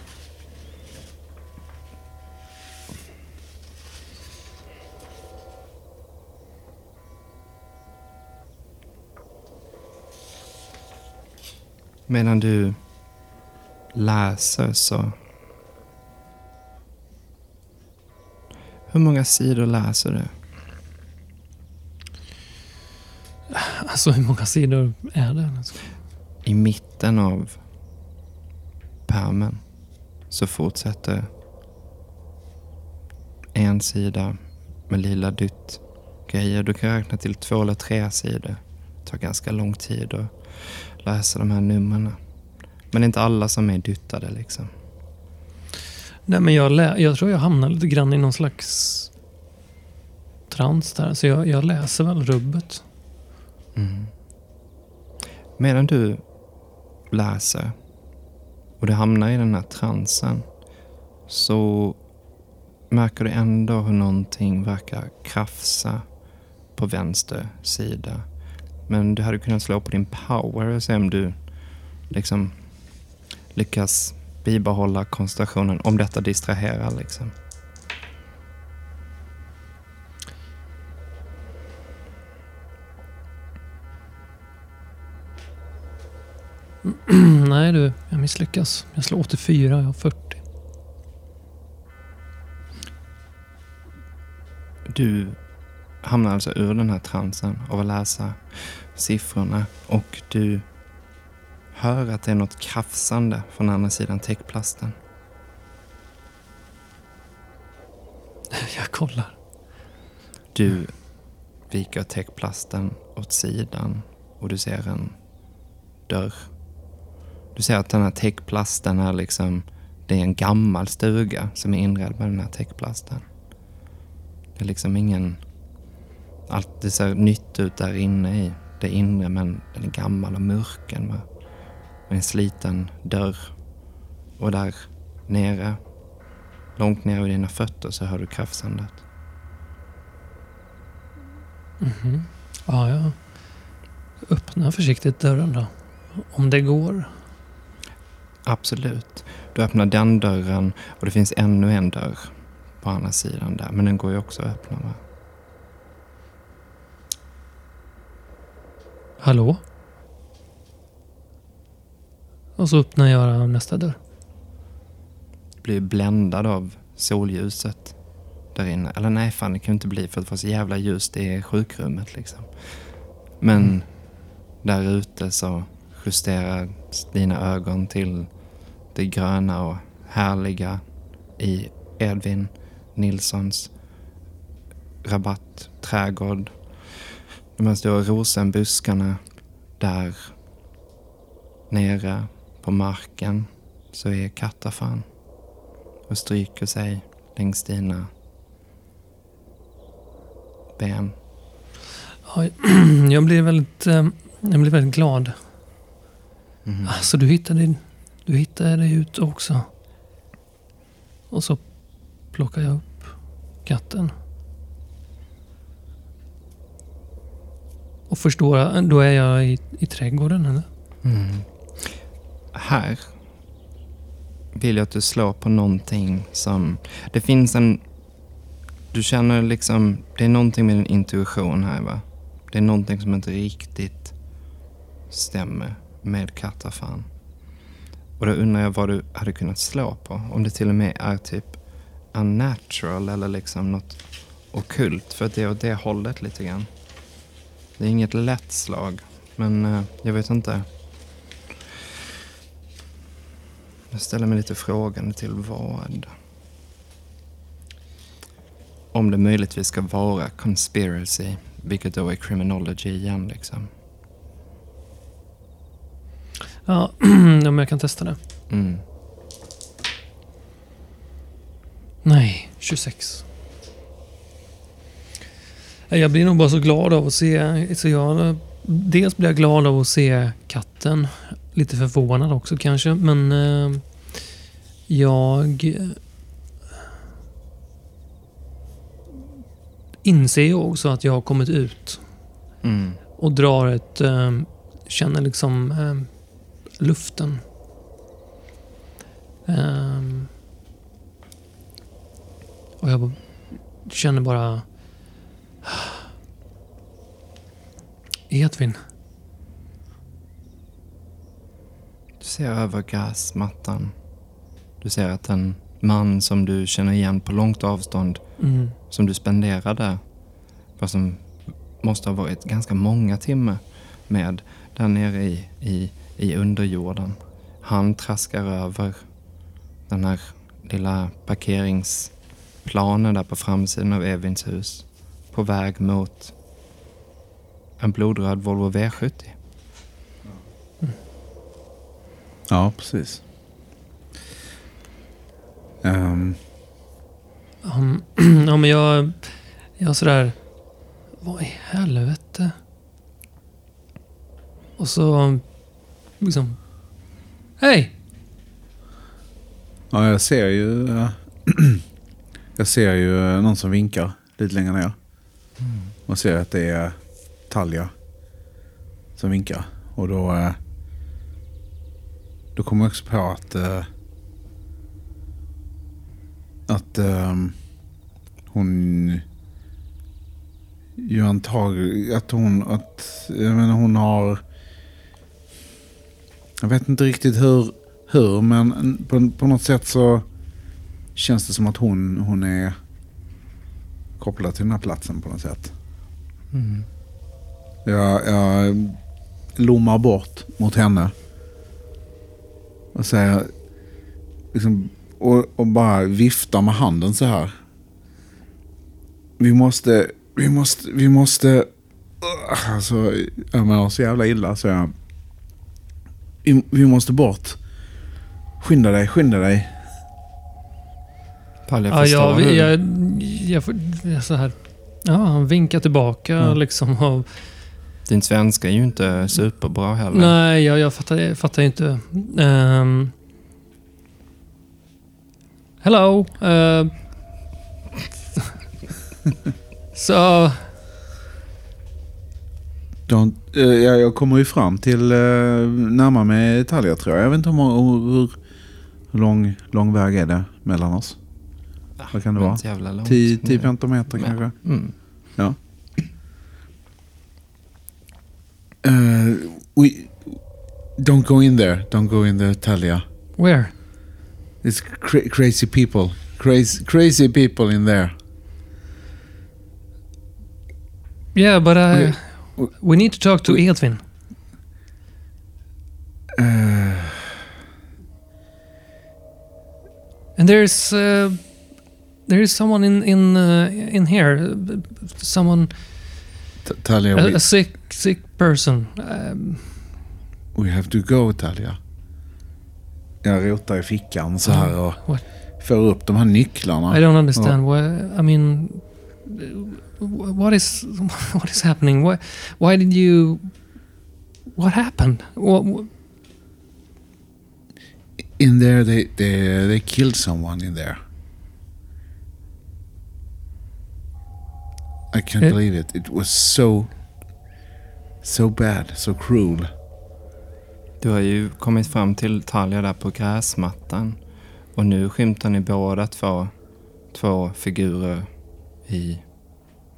[SPEAKER 2] Medan du läser så... Hur många sidor läser du?
[SPEAKER 3] Alltså hur många sidor är det?
[SPEAKER 2] I mitten av pärmen så fortsätter en sida med lila dutt grejer. Du kan räkna till två eller tre sidor. Det tar ganska lång tid att läsa de här numren. Men det är inte alla som är duttade liksom.
[SPEAKER 3] Nej, men jag, jag tror jag hamnar lite grann i någon slags trans där. Så jag, jag läser väl rubbet.
[SPEAKER 2] Mm. Medan du läser och du hamnar i den här transen så märker du ändå hur någonting verkar krafsa på vänster sida. Men du hade kunnat slå på din power och se om du liksom lyckas bibehålla koncentrationen om detta distraherar liksom.
[SPEAKER 3] Nej du, jag misslyckas. Jag slår 84, jag har 40.
[SPEAKER 2] Du hamnar alltså ur den här transen av att läsa siffrorna och du hör att det är något krafsande från andra sidan täckplasten.
[SPEAKER 3] Jag kollar.
[SPEAKER 2] Du viker täckplasten åt sidan och du ser en dörr. Du ser att den här täckplasten är liksom, det är en gammal stuga som är inredd med den här täckplasten. Det är liksom ingen... Allt det ser nytt ut där inne i det inre men den är gammal och mörken med, med en sliten dörr. Och där nere, långt ner vid dina fötter så hör du krafsandet.
[SPEAKER 3] Mhm. Ja, jag öppnar försiktigt dörren då. Om det går.
[SPEAKER 2] Absolut. Du öppnar den dörren och det finns ännu en dörr på andra sidan där. Men den går ju också att öppna. Va?
[SPEAKER 3] Hallå? Och så öppnar jag nästa dörr.
[SPEAKER 2] Du blir bländad av solljuset där inne. Eller nej, fan det kan ju inte bli för det var så jävla ljust i sjukrummet liksom. Men
[SPEAKER 3] Mm.
[SPEAKER 2] där ute så justerar dina ögon till det gröna och härliga i Edvin Nilssons rabattträdgård. De här stora rosenbuskarna där nere på marken så är kattafan och stryker sig längs dina ben.
[SPEAKER 3] Ja, jag blir väldigt, eh, jag blir väldigt glad.
[SPEAKER 2] Mhm.
[SPEAKER 3] Alltså du hittade, du hittade det ut också. Och så plockar jag upp katten. Och förstår, äh, då är jag i, i trädgården eller?
[SPEAKER 2] Mm. Här vill jag att du slår på någonting som... Det finns en... Du känner liksom... Det är någonting med din intuition här va? Det är någonting som inte riktigt stämmer med kattafan. Och då undrar jag vad du hade kunnat slå på. Om det till och med är typ unnatural eller liksom något okult. För att det är åt det hållet lite grann. Det är inget lätt slag. Men eh, jag vet inte. Jag ställer mig lite frågande till vad. Om det möjligtvis ska vara conspiracy, vilket då är criminology igen liksom.
[SPEAKER 3] Ja, men jag kan testa det.
[SPEAKER 2] Mm.
[SPEAKER 3] Nej, 26. Jag blir nog bara så glad av att se... Så jag, dels blir jag glad av att se katten. Lite förvånad också kanske, men... Eh, jag... Inser ju också att jag har kommit ut
[SPEAKER 2] Mm.
[SPEAKER 3] och drar ett... Eh, känner liksom eh, luften. Ehm, och jag känner bara... Edvin.
[SPEAKER 2] Du ser över gräsmattan. Du ser att en man som du känner igen på långt avstånd,
[SPEAKER 3] Mm.
[SPEAKER 2] som du spenderade, vad som måste ha varit ganska många timmar med där nere i, i, i underjorden. Han traskar över den här lilla parkeringsplanen där på framsidan av Evins hus. På väg mot en blodröd Volvo V70.
[SPEAKER 1] Ja, precis. Ehm,
[SPEAKER 3] Um, ja, men jag... Jag sådär... Vad i helvete? Och så... Liksom... Hej!
[SPEAKER 1] ja, jag ser ju... eh, jag ser ju någon som vinkar lite längre ner. Mm. Och ser att det är Talja som vinkar. Och då... Eh, då kommer jag också på att... Eh, att ehm, hon... Ju antagligen... Att hon... Att, jag menar hon har... Jag vet inte riktigt hur, hur men på, på något sätt så känns det som att hon, hon är kopplad till den här platsen på något sätt.
[SPEAKER 2] Mm.
[SPEAKER 1] Jag, jag lommar bort mot henne. Och säger... Liksom, och, och bara viftar med handen så här. Vi måste... Vi måste... Vi måste... Ugh, Alltså, jag mår så jävla illa så jag... Vi, vi måste bort. Skynda dig, skynda dig.
[SPEAKER 2] Palle,
[SPEAKER 3] Ja, jag, jag, jag får, jag så här, ja, han vinkar tillbaka
[SPEAKER 5] Ja.
[SPEAKER 3] liksom. Och,
[SPEAKER 2] Din svenska är ju inte superbra heller.
[SPEAKER 3] nej, jag, jag fattar, jag fattar inte. Um, hello. Uh,
[SPEAKER 1] eh, ja, jag kommer ju fram till uh, närmare mig Talia tror jag. Jag vet inte hur, hur, hur lång, lång väg är det mellan oss? Vad kan det vara?
[SPEAKER 2] så jävla långt.
[SPEAKER 1] 10-15 meter
[SPEAKER 2] Men-
[SPEAKER 1] kanske?
[SPEAKER 2] Mm.
[SPEAKER 1] Uh, we, don't go in there. Don't go in there Talia.
[SPEAKER 3] where?
[SPEAKER 1] It's cra- crazy people. Crazy, crazy people in there.
[SPEAKER 3] Yeah, but I,
[SPEAKER 1] We-
[SPEAKER 3] we need to talk to Edvin.
[SPEAKER 1] Uh,
[SPEAKER 3] And there's uh, there is someone in in uh, in here, someone
[SPEAKER 1] T- Talia,
[SPEAKER 3] a,
[SPEAKER 1] we,
[SPEAKER 3] a sick sick person. Um,
[SPEAKER 1] we have to go Talia. Jag rotar i fickan så här och
[SPEAKER 3] What?
[SPEAKER 1] får upp de här nycklarna.
[SPEAKER 3] I don't understand. Why, I mean, what is what is happening? Why why did you? What happened? What, what,
[SPEAKER 1] In there they, they, they killed someone in there. I can't
[SPEAKER 3] Eh.
[SPEAKER 1] believe it. It was so, so bad, so cruel.
[SPEAKER 2] Du har ju kommit fram till Talia där på gräsmattan. Och nu skymtar ni båda två, två figurer i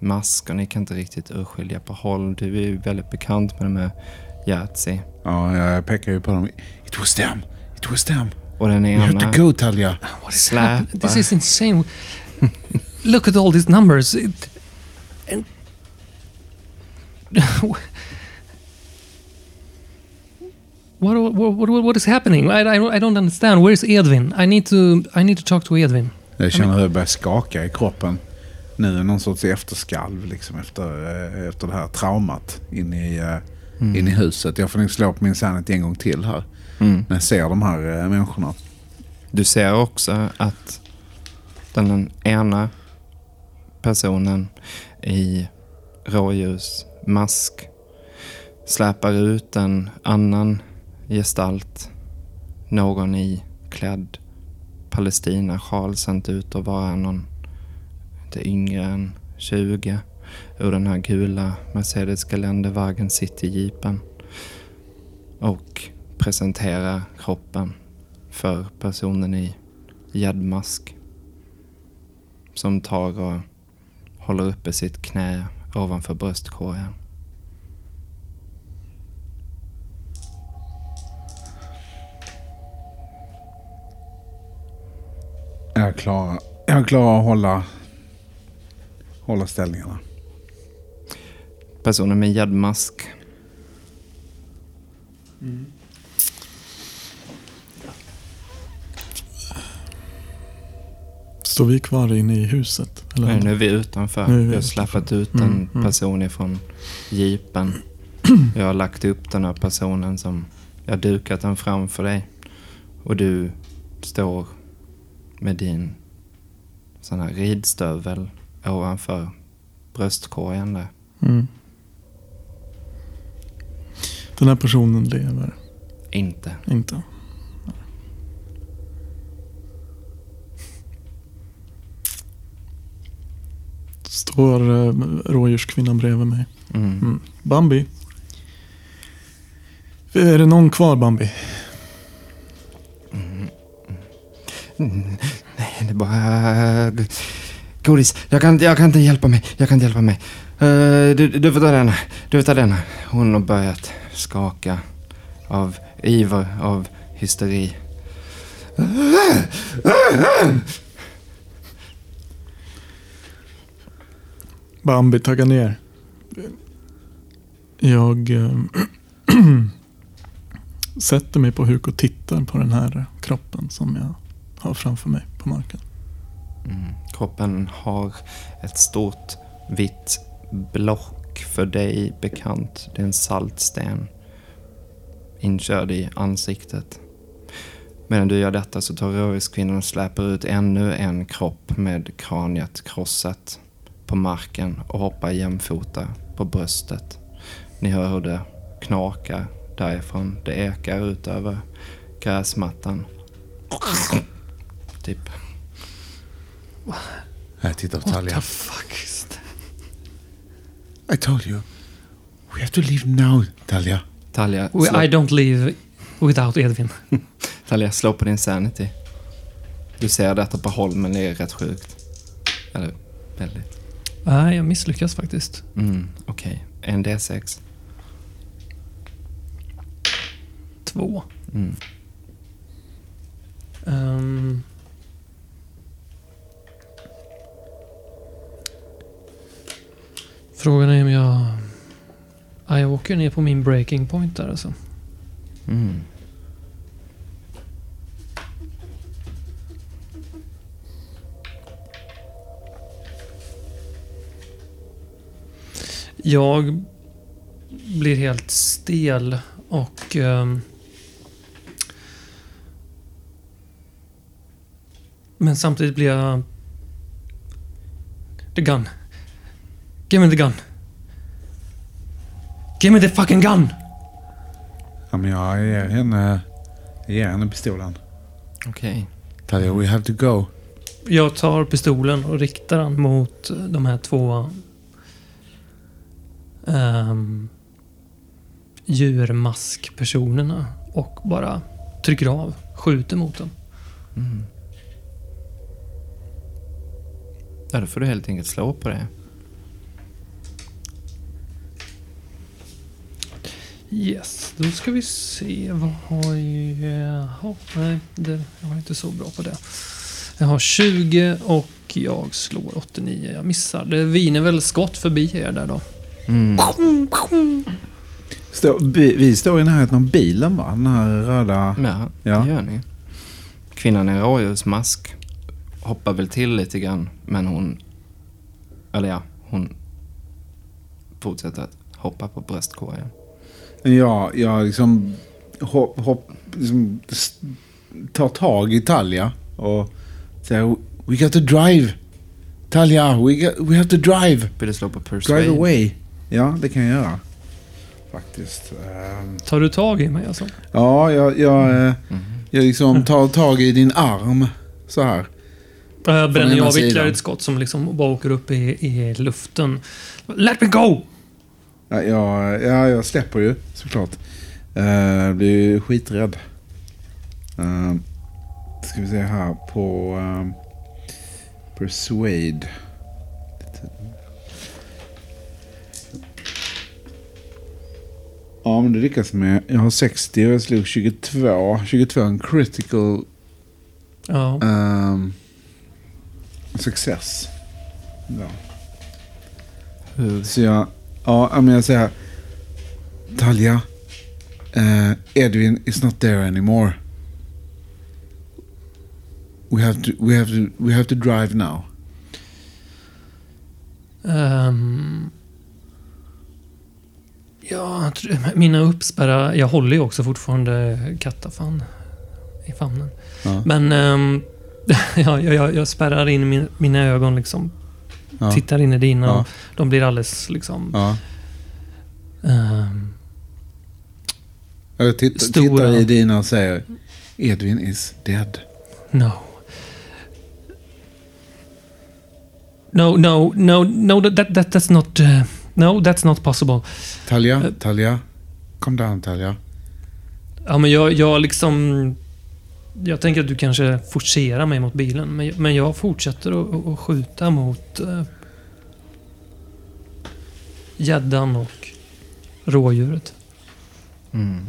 [SPEAKER 2] mask. Och ni kan inte riktigt urskilja på håll. Du är ju väldigt bekant med de här Yatzy.
[SPEAKER 1] Ja, jag pekar ju på dem. It was them. It was them.
[SPEAKER 2] Och den
[SPEAKER 1] We have
[SPEAKER 2] ena
[SPEAKER 1] to go Talia.
[SPEAKER 3] what is
[SPEAKER 2] Släpar.
[SPEAKER 3] happening? This is insane. Look at all these numbers. It, what, what what what is happening? I, I I don't understand. Where's Edvin? I need to I need to talk to Edvin.
[SPEAKER 1] Jag känner hur jag börjar skaka i kroppen. Nu är någon sorts efterskalv liksom efter, eh, efter det här traumat in i, eh, in i huset. Jag får nog slå på min sanity en gång till här.
[SPEAKER 2] Mm.
[SPEAKER 1] När jag ser de här eh, människorna.
[SPEAKER 2] Du ser också att den ena personen i mask släpar ut en annan gestalt. Någon i klädd palestinasjal sänt ut att vara någon lite yngre än 20 ur den här gula Mercedes Geländewagen City-jeepen och presenterar kroppen för personen i gäddmask. Som tar och håller uppe sitt knä ovanför bröstkorgen.
[SPEAKER 1] Jag klarar, jag klarar att hålla, hålla ställningarna.
[SPEAKER 2] Personen med gäddmask
[SPEAKER 5] Står vi kvar inne i huset? Eller?
[SPEAKER 2] Nej, nu är vi utanför.
[SPEAKER 5] Är vi
[SPEAKER 2] jag har släppt ut
[SPEAKER 5] Mm,
[SPEAKER 2] en
[SPEAKER 5] mm.
[SPEAKER 2] person ifrån jeepen. Jag har lagt upp den här personen som... Jag har dukat den framför dig. Och du står med din sån här ridstövel ovanför bröstkorgen där.
[SPEAKER 5] Mm. Den här personen lever
[SPEAKER 2] Inte.
[SPEAKER 5] inte. Står uh, rådjurskvinnan bredvid mig.
[SPEAKER 2] Mm.
[SPEAKER 5] Mm. Bambi. Är det någon kvar Bambi?
[SPEAKER 2] Nej, det är bara... Godis. Jag kan, jag kan inte hjälpa mig. Jag kan inte hjälpa mig. Eh, du, du får ta denna. Du får ta denna. Hon har börjat skaka av iver, av hysteri.
[SPEAKER 5] Bambi tagga ner. Jag eh, sätter mig på huk och tittar på den här kroppen som jag har framför mig på marken.
[SPEAKER 2] Mm. Kroppen har ett stort vitt block för dig bekant. Det är en saltsten inkörd i ansiktet. Medan du gör detta så tar rörelsekvinnan och släpar ut ännu en kropp med kraniet krossat på marken och hoppar jämfota på bröstet. Ni hör hur det knakar därifrån. Det ekar ut över gräsmattan. Typ.
[SPEAKER 1] Jag tittar på
[SPEAKER 3] What
[SPEAKER 1] Talia.
[SPEAKER 3] the fuck is that?
[SPEAKER 1] I told you. We have to leave now, Talia.
[SPEAKER 2] Talja,
[SPEAKER 3] We,
[SPEAKER 2] slå,
[SPEAKER 3] I don't leave without Edvin.
[SPEAKER 2] Talja, slå på din sanity. Du ser detta på håll men det är rätt sjukt. Eller väldigt.
[SPEAKER 3] Nej, jag misslyckas faktiskt.
[SPEAKER 2] Mm, Okej, en D6.
[SPEAKER 3] Två.
[SPEAKER 2] Mm.
[SPEAKER 3] Ehm. Frågan är om jag... Ja, jag åker ner på min breaking point där alltså.
[SPEAKER 2] Mm.
[SPEAKER 3] Jag blir helt stel och... ehm, men samtidigt blir jag... The gun. Give me the gun. Give me the fucking gun!
[SPEAKER 1] Ja, men jag ger henne, jag ger henne pistolen.
[SPEAKER 2] Okej.
[SPEAKER 1] Talia, we have to go.
[SPEAKER 3] Jag tar pistolen och riktar den mot de här två um, djurmaskpersonerna och bara trycker av, skjuter mot dem.
[SPEAKER 2] Mm. Ja, då får du helt enkelt slå på det.
[SPEAKER 3] Yes, då ska vi se. Vad har jag? Jaha, nej, det, jag är inte så bra på det. Jag har 20 och jag slår 89. Jag missar. Det viner väl skott förbi er där då.
[SPEAKER 2] Mm.
[SPEAKER 1] Stå, bi, vi står i närheten av bilen va? Den här röda...
[SPEAKER 2] Ja,
[SPEAKER 1] Ja.
[SPEAKER 2] det gör ni. Kvinnan i rådjursmask hoppar väl till lite grann, men hon... Eller ja, hon fortsätter att hoppa på bröstkorgen.
[SPEAKER 1] Ja, jag liksom, hopp, hopp, liksom tar tag i Talia och säger We got to drive. Talia, we, got, we have to drive.
[SPEAKER 2] Vill du slå på persuade?
[SPEAKER 1] Drive away. Ja, det kan jag göra. Faktiskt. Ehm,
[SPEAKER 3] Tar du tag i mig alltså?
[SPEAKER 1] Ja, jag, jag, eh,
[SPEAKER 2] Mhm.
[SPEAKER 1] jag liksom tar tag i din arm så här.
[SPEAKER 3] Jag bränner jag av ytterligare ett skott som liksom bara åker upp i, i luften. Let me go!
[SPEAKER 1] Ja, jag, ja, jag släpper ju såklart. Uh, blir ju skiträdd. Uh, ska vi se här på ehm, Persuade. Ja, men det lyckas med. Jag har 60 och jag slog 22. 22 är en critical
[SPEAKER 3] Ja.
[SPEAKER 1] ehm, success. Ja.
[SPEAKER 2] Hur?
[SPEAKER 1] Så jag, ja, men jag säger Talja, eh, Edwin is not there anymore. We have to, we have to, we have to drive now.
[SPEAKER 3] Ehm, ja, mina uppspärra... Jag håller ju också fortfarande kattafan i famnen.
[SPEAKER 1] Ja,
[SPEAKER 3] Men ja, jag, jag, jag spärrar in min, mina ögon liksom.
[SPEAKER 1] ja,
[SPEAKER 3] Tittar in i dina.
[SPEAKER 1] Ja.
[SPEAKER 3] och De blir alldeles liksom... ehm,
[SPEAKER 1] Jag tittar,
[SPEAKER 3] Stora.
[SPEAKER 1] tittar i dina och säger Edwin is dead.
[SPEAKER 3] no. No, no, no, no, that, that that's not... Uh, no, that's not possible.
[SPEAKER 1] Talja,
[SPEAKER 3] Eh.
[SPEAKER 1] Talja, come down Talja.
[SPEAKER 3] Ja, men jag, jag liksom... Jag tänker att du kanske forcerar mig mot bilen, men, men jag fortsätter att, skjuta mot eh, gäddan och rådjuret.
[SPEAKER 2] Mm.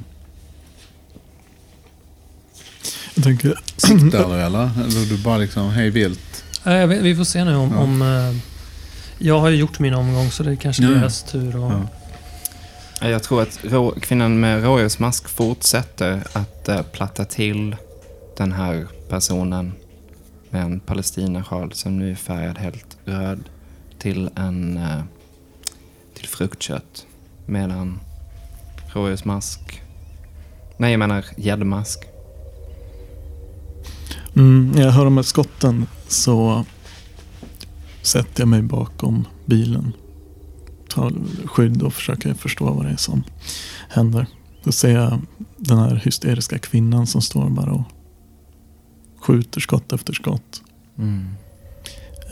[SPEAKER 5] Jag tänker,
[SPEAKER 1] Siktar du eller? Eller du bara liksom hej vilt?
[SPEAKER 3] Eh, vet- vi får se nu om...
[SPEAKER 1] Ja.
[SPEAKER 3] om eh, jag har ju gjort min omgång, så det är kanske
[SPEAKER 1] ja.
[SPEAKER 3] deras tur. Och,
[SPEAKER 1] Ja.
[SPEAKER 2] Ja, Jag tror att rå, kvinnan med rådjursmask fortsätter att eh, platta till den här personen med en palestinasjal som nu är färgad helt röd till en eh, till fruktkött. Medan rådjursmask, nej jag menar gäddmask,
[SPEAKER 5] Mm, jag hör de här skotten så sätter jag mig bakom bilen. Tar skydd och försöker förstå vad det är som händer. Då ser jag den här hysteriska kvinnan som står bara och skjuter skott efter skott.
[SPEAKER 2] Mm.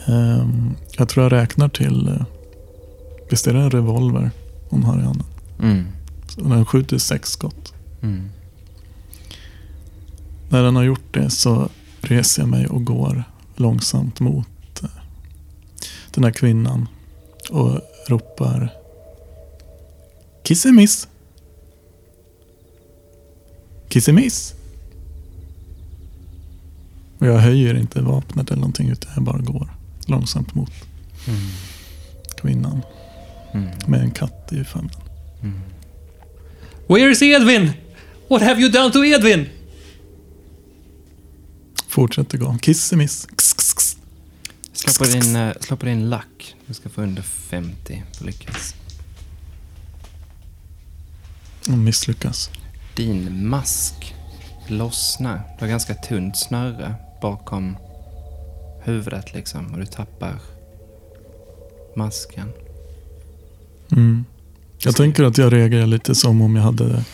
[SPEAKER 5] Ehm, jag tror jag räknar till, eh, visst är det en revolver hon har i handen?
[SPEAKER 2] Mm.
[SPEAKER 5] Så den skjuter sex skott.
[SPEAKER 2] Mm.
[SPEAKER 5] När den har gjort det så reser jag mig och går långsamt mot den här kvinnan och ropar Kissemiss! Kissemiss! Och jag höjer inte vapnet eller någonting utan jag bara går långsamt mot
[SPEAKER 2] Mm.
[SPEAKER 5] kvinnan
[SPEAKER 2] Mm.
[SPEAKER 5] med en katt i famnen.
[SPEAKER 3] Where is Edvin? What have you done to Edvin?
[SPEAKER 5] Fortsätter gå. Kissemiss. Kss, kss, kss.
[SPEAKER 2] Slå på din, eh, slå på din lack. Du ska få under 50 för lyckas.
[SPEAKER 5] Och misslyckas.
[SPEAKER 2] Din mask lossnar. Du har ganska tunt snöre bakom huvudet liksom. Och du tappar masken.
[SPEAKER 5] Mm. Jag tänker att jag reagerar lite som om jag hade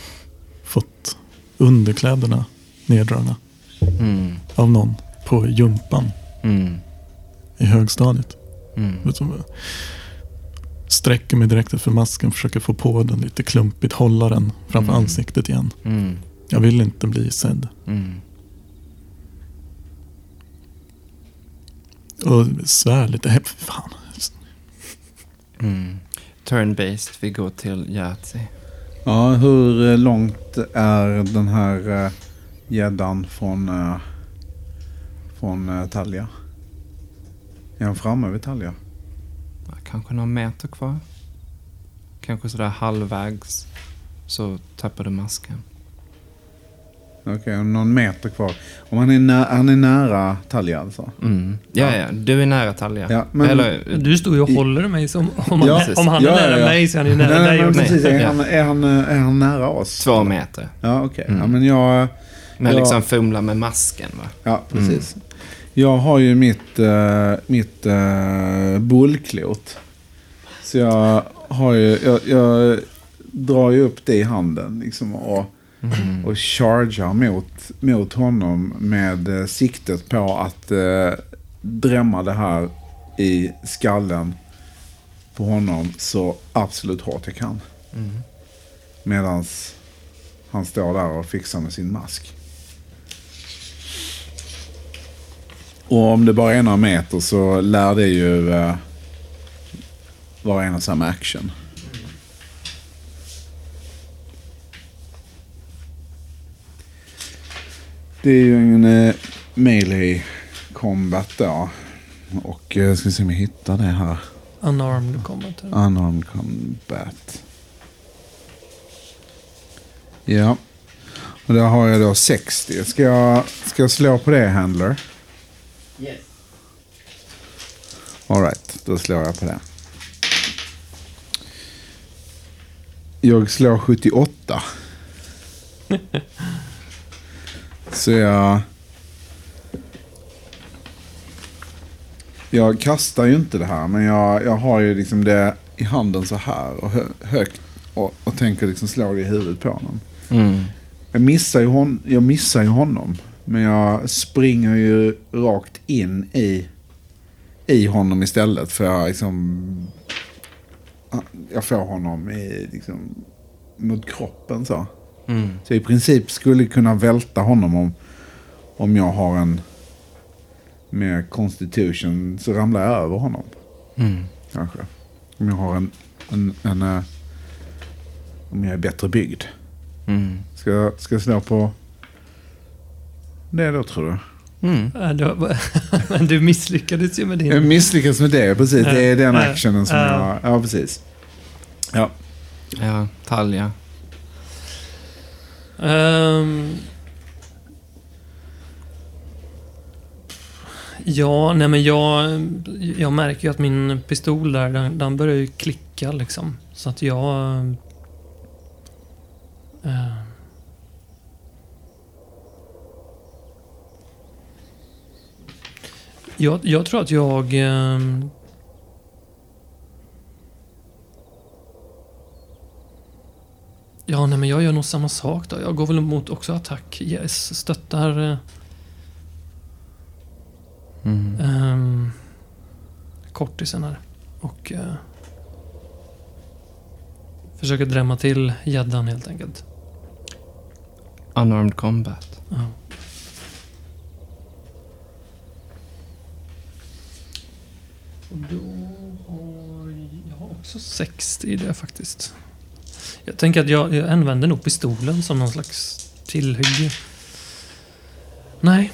[SPEAKER 5] fått underkläderna neddragna
[SPEAKER 2] Mm.
[SPEAKER 5] av någon på jumpan
[SPEAKER 2] Mm.
[SPEAKER 5] I högstadiet.
[SPEAKER 2] Mm.
[SPEAKER 5] Sträcker mig direkt efter masken, försöker få på den lite klumpigt, hålla den framför
[SPEAKER 2] Mm.
[SPEAKER 5] ansiktet igen.
[SPEAKER 2] Mm.
[SPEAKER 5] Jag vill inte bli sedd.
[SPEAKER 2] Mm.
[SPEAKER 5] Och svär lite. "Hä, Fan.
[SPEAKER 2] Mm. Turn-based. Vi går till Yahtzee.
[SPEAKER 1] Ja, hur eh, långt är den här eh, gäddan från, eh, från Talja? Är han framme vid Talja?
[SPEAKER 2] Ja, Kanske någon meter kvar. Kanske sådär halvvägs. Så tappar du masken.
[SPEAKER 1] Okej, någon meter kvar. Om han är, nä- han är nära Talja alltså?
[SPEAKER 2] Mm. Ja, ja, du är nära Talja.
[SPEAKER 1] Ja, men-
[SPEAKER 2] Eller,
[SPEAKER 3] Du står ju och håller mig som... Om han,
[SPEAKER 1] Ja,
[SPEAKER 3] om han är
[SPEAKER 1] ja,
[SPEAKER 3] nära
[SPEAKER 1] ja, ja.
[SPEAKER 3] mig så är han ju nära
[SPEAKER 1] Nej, nej,
[SPEAKER 3] dig
[SPEAKER 1] precis. Är
[SPEAKER 2] Ja.
[SPEAKER 1] han, är, han, är han nära oss?
[SPEAKER 2] två meter.
[SPEAKER 1] Ja, okej.
[SPEAKER 2] Mm.
[SPEAKER 1] Ja, men jag...
[SPEAKER 2] Men
[SPEAKER 1] Ja.
[SPEAKER 2] liksom fumla med masken va?
[SPEAKER 1] Ja, precis. Jag har ju mitt, uh, mitt uh, bullklot. Så jag har ju... Jag, jag drar ju upp det i handen liksom och,
[SPEAKER 2] Mm.
[SPEAKER 1] och chargear mot, mot honom med uh, siktet på att uh, drämma det här i skallen på honom så absolut hårt jag kan.
[SPEAKER 2] Mm.
[SPEAKER 1] Medan han står där och fixar med sin mask. Och om det bara är några meter så lär det ju eh, vara en och samma action. Det är ju en eh, melee combat då. Och eh, ska vi se om jag hittar det här.
[SPEAKER 3] Unarmed combat.
[SPEAKER 1] Unarmed combat. Ja. Och där har jag då 60. Ska jag, ska jag slå på det, Handler?
[SPEAKER 2] Yes.
[SPEAKER 1] Alright, då slår jag på det. Jag slår 78. Så jag... Jag kastar ju inte det här, men jag, jag har ju liksom det i handen så här och hö, högt. Och, och tänker liksom slå det i huvudet på honom.
[SPEAKER 2] Mm.
[SPEAKER 1] Jag missar, ju hon, jag missar ju honom. Men jag springer ju rakt in i, i honom istället. För jag liksom... Jag får honom i, liksom, mot kroppen så.
[SPEAKER 2] Mm.
[SPEAKER 1] Så i princip skulle kunna välta honom om, om jag har en med constitution så ramlar jag över honom.
[SPEAKER 2] Mm.
[SPEAKER 1] Kanske. Om jag har en, en, en eh, om jag är bättre byggd.
[SPEAKER 2] Mm.
[SPEAKER 1] Ska ska jag slå på det då tror du?
[SPEAKER 2] Mm.
[SPEAKER 3] Du, men du misslyckades ju med din...
[SPEAKER 1] Jag misslyckas med det, precis. Det är den actionen som
[SPEAKER 3] ja.
[SPEAKER 1] jag... Ja, precis. Ja.
[SPEAKER 2] Ja, Talja.
[SPEAKER 3] Ehm. ja, nej men jag, jag märker ju att min pistol där, den, den börjar ju klicka liksom. Så att jag... eh, Jag, jag tror att jag... ehm, Ja, nej men jag gör nog samma sak då. Jag går väl emot också attack. Yes, stöttar... eh,
[SPEAKER 2] Mm.
[SPEAKER 3] Um, kortisen här. Och eh, försöker drämma till gäddan helt enkelt.
[SPEAKER 2] Unarmed combat.
[SPEAKER 3] Ja. Då har jag har också 60 i det faktiskt. Jag tänker att jag, jag använder nog pistolen som någon slags tillhygge. Nej,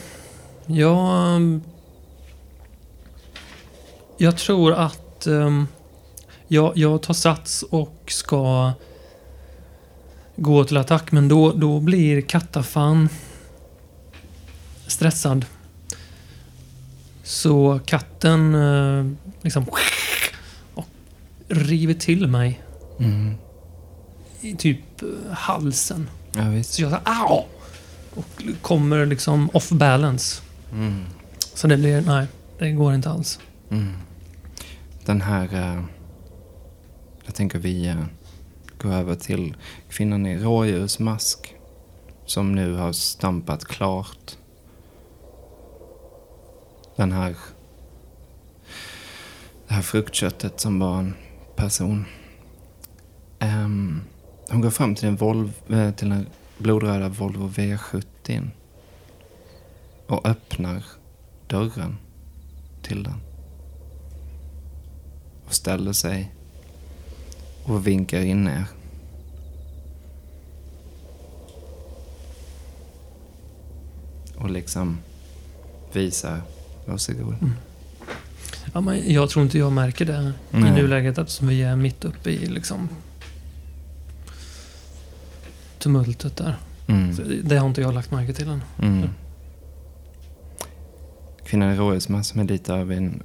[SPEAKER 3] jag... Ehm, jag tror att um, jag, jag tar sats och ska gå till attack. Men då, då blir kattafan stressad. Så katten eh, liksom och river till mig
[SPEAKER 2] Mm.
[SPEAKER 3] i typ eh, halsen.
[SPEAKER 2] Ja, visst.
[SPEAKER 3] Så jag säger au! Och kommer liksom off balance.
[SPEAKER 2] Mm.
[SPEAKER 3] Så det blir, nej, det går inte alls.
[SPEAKER 2] Mm. Den här... eh, jag tänker vi uh, går över till kvinnan i rådjursmask. Som nu har stampat klart. Den här... Det här fruktköttet som var en person. Um, hon går fram till den Volvo, eh, till den blodröda Volvo V70. Och öppnar dörren till den och ställer sig och vinkar in er. Och liksom visar, varsågod. Mm.
[SPEAKER 3] Ja, men jag tror inte jag märker det i
[SPEAKER 2] Nej.
[SPEAKER 3] nuläget eftersom vi är mitt uppe i liksom tumultet där.
[SPEAKER 2] Mm.
[SPEAKER 3] Det har inte jag lagt märke till än.
[SPEAKER 2] Mm. Kvinnan i rådjursmask som är lite av en...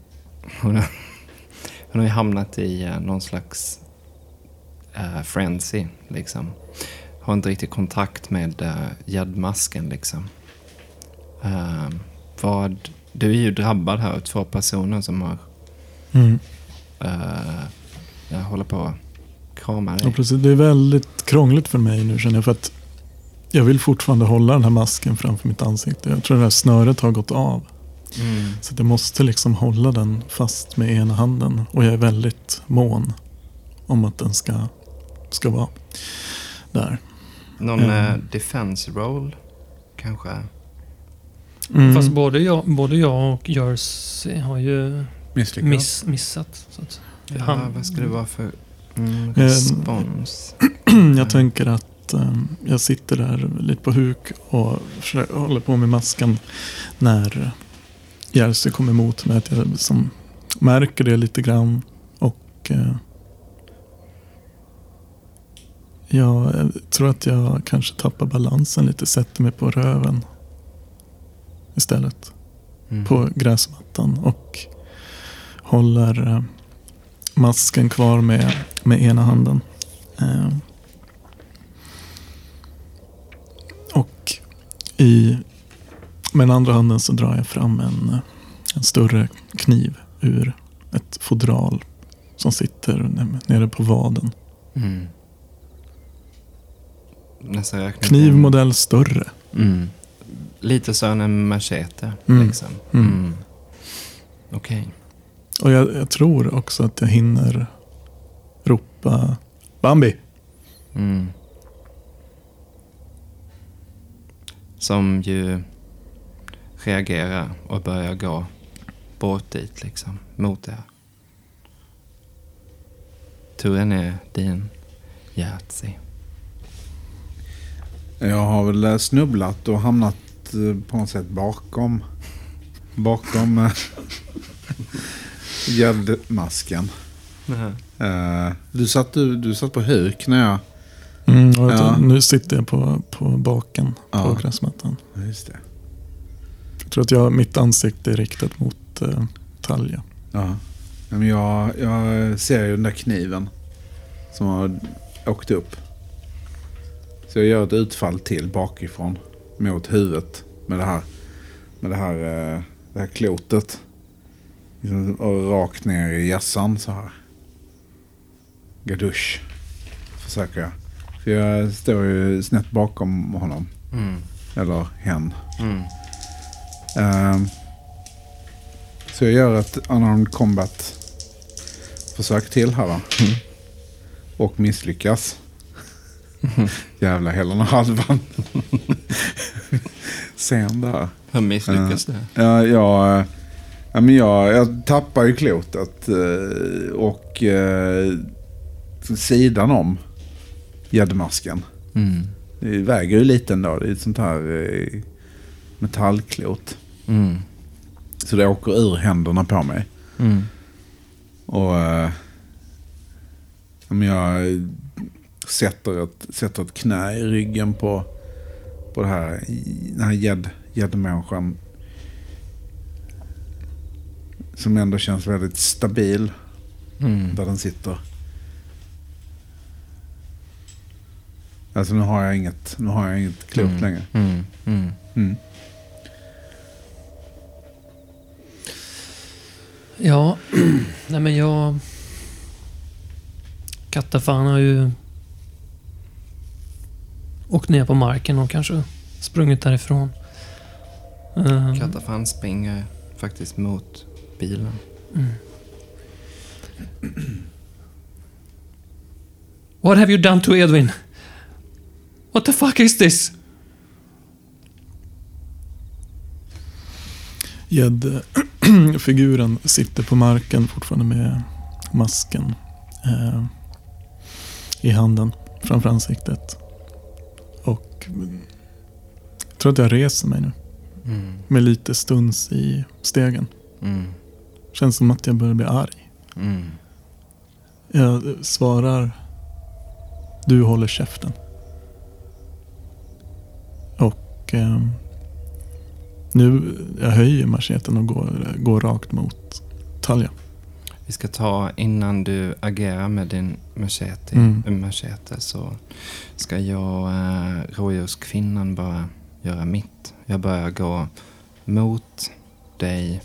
[SPEAKER 2] Hon har, hon har ju hamnat i eh, någon slags uh, frenzy, liksom. Har inte riktigt kontakt med uh, gäddmasken, liksom. Eh, vad, du är ju drabbad här av två personer som har...
[SPEAKER 5] Mm.
[SPEAKER 2] Uh, jag håller på att krama
[SPEAKER 5] Ja,
[SPEAKER 2] dig.
[SPEAKER 5] precis. Det är väldigt krångligt för mig nu känner jag. För att jag vill fortfarande hålla den här masken framför mitt ansikte. Jag tror det här snöret har gått av.
[SPEAKER 2] Mm.
[SPEAKER 5] Så jag måste liksom hålla den fast med ena handen. Och jag är väldigt mån om att den ska, ska vara där.
[SPEAKER 2] Någon eh, defense roll, kanske?
[SPEAKER 5] Mm.
[SPEAKER 3] Fast både jag, både jag och Jersey har ju miss, missat. Så att
[SPEAKER 2] Ja,
[SPEAKER 3] Han-
[SPEAKER 2] vad ska det vara för mm,
[SPEAKER 5] Eh,
[SPEAKER 2] respons?
[SPEAKER 5] jag tänker att um, jag sitter där lite på huk och håller på med masken när Jersey kommer emot mig. Att jag som märker det lite grann. Och uh, jag eh, tror att jag kanske tappar balansen lite. Sätter mig på röven istället.
[SPEAKER 2] Mm.
[SPEAKER 5] på gräsmattan och håller eh, masken kvar med, med ena handen. Eh, och i, med den andra handen så drar jag fram en, eh, en större kniv ur ett fodral som sitter nere på vaden.
[SPEAKER 2] Mm. Räkna
[SPEAKER 5] Knivmodell större.
[SPEAKER 2] Mm. Lite så en machete,
[SPEAKER 5] Mm.
[SPEAKER 2] liksom.
[SPEAKER 5] Mm.
[SPEAKER 2] Mm. Okej.
[SPEAKER 5] Och jag, jag tror också att jag hinner ropa Bambi.
[SPEAKER 2] Mm. Som ju reagerar och börjar gå bort dit, liksom. Mot er. Turen är din, Yatzy.
[SPEAKER 1] Jag har väl snubblat och hamnat eh, på något sätt bakom. Bakom eh, gäddmasken. Eh, Du satt, du, du satt på huk när jag...
[SPEAKER 5] Mm, jag
[SPEAKER 1] Ja.
[SPEAKER 5] Nu sitter jag på, på baken på
[SPEAKER 1] Ja.
[SPEAKER 5] gräsmattan.
[SPEAKER 1] Ja, Just det.
[SPEAKER 5] Jag tror att jag, mitt ansikte är riktat mot eh, Talja.
[SPEAKER 1] Ja. Ja, Men jag, jag ser ju den där kniven som har åkt upp. Så jag gör ett utfall till bakifrån mot huvudet med det här, med det här, eh, det här klotet. Liksom, och rakt ner i hjässan så här. Gadush. Försöker jag. För jag står ju snett bakom honom.
[SPEAKER 2] Mm.
[SPEAKER 1] Eller hen.
[SPEAKER 2] Mm.
[SPEAKER 1] Ehm, så jag gör ett unarmed combat försök till här då. Och misslyckas. Jävla hela den här halvan. Sen där.
[SPEAKER 2] Hur misslyckas det?
[SPEAKER 1] Ja, jag, eh, ja, men jag, jag tappar ju klotet eh, och eh, sidan om gäddmasken.
[SPEAKER 2] Mm.
[SPEAKER 1] Det väger ju lite ändå. Det är ett sånt här eh, metallklot.
[SPEAKER 2] Mm.
[SPEAKER 1] Så det åker ur händerna på mig.
[SPEAKER 2] Mm.
[SPEAKER 1] Och om jag sätter ett, sätter ett knä i ryggen på, på det här, den här gädd- gäddmänniskan. Som ändå känns väldigt stabil
[SPEAKER 2] Mm.
[SPEAKER 1] där den sitter. Alltså nu har jag inget, nu har jag inget klot
[SPEAKER 2] Mm.
[SPEAKER 1] längre.
[SPEAKER 2] Mm. Mm.
[SPEAKER 1] Mm.
[SPEAKER 3] Ja, nej men jag... Kattafan har ju åkt ner på marken och kanske sprungit därifrån. Eh,
[SPEAKER 2] Katafan springer faktiskt mot bilen.
[SPEAKER 3] What have you done to Edwin? What the fuck is this?
[SPEAKER 5] Gäddfiguren sitter på marken fortfarande med masken eh, i handen framför ansiktet. Och jag tror att jag reser mig nu
[SPEAKER 2] Mm.
[SPEAKER 5] med lite stuns i stegen.
[SPEAKER 2] Mm.
[SPEAKER 5] Känns som att jag börjar bli arg.
[SPEAKER 2] Mm.
[SPEAKER 5] Jag svarar Du håller käften. Och ehm, nu, jag höjer macheten och går, går rakt mot Talja.
[SPEAKER 2] Vi ska ta, innan du agerar med din machete,
[SPEAKER 5] Mm.
[SPEAKER 2] machete så ska jag, eh, rådjurskvinnan, bara göra mitt. Jag börjar gå mot dig.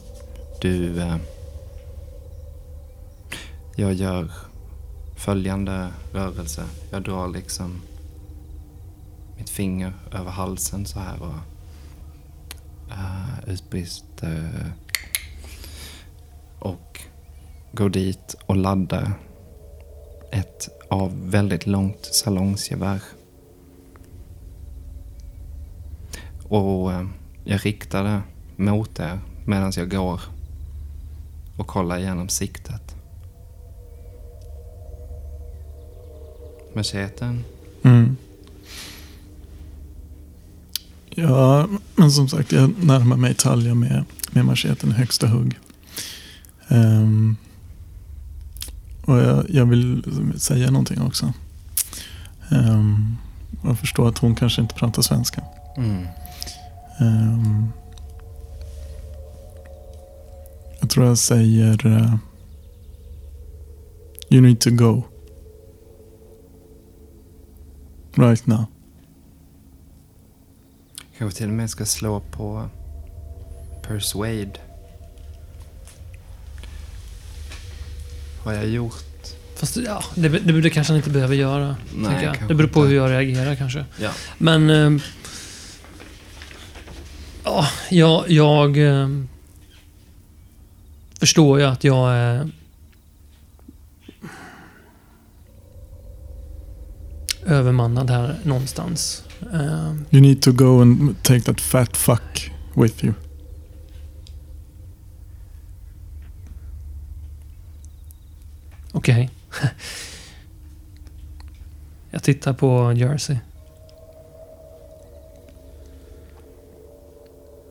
[SPEAKER 2] Du... Eh, jag gör följande rörelse. Jag drar liksom mitt finger över halsen så här och uh, utbrister och går dit och laddar ett av väldigt långt salongsgevär. Och eh, jag riktar det mot er medan jag går och kollar igenom siktet. Macheten.
[SPEAKER 5] Mm. Ja, men som sagt, jag närmar mig Talja med, med macheten i högsta hugg. Um, och jag, jag vill säga någonting också. Ehm, jag förstår att hon kanske inte pratar svenska.
[SPEAKER 2] Mm.
[SPEAKER 5] Ehm, jag tror jag säger eh, You need to go. Right now.
[SPEAKER 2] Kanske till och med ska slå på Persuade. Har jag gjort?
[SPEAKER 3] Fast ja, det, det, det kanske han inte behöver göra.
[SPEAKER 2] Nej,
[SPEAKER 3] Det beror på
[SPEAKER 2] inte.
[SPEAKER 3] hur jag reagerar kanske.
[SPEAKER 2] Ja.
[SPEAKER 3] Men... ehm, ja, jag... jag ehm, förstår ju att jag är... övermannad här någonstans. Ehm,
[SPEAKER 5] You need to go and take that fat fuck with you.
[SPEAKER 3] Okej. jag tittar på Jersey.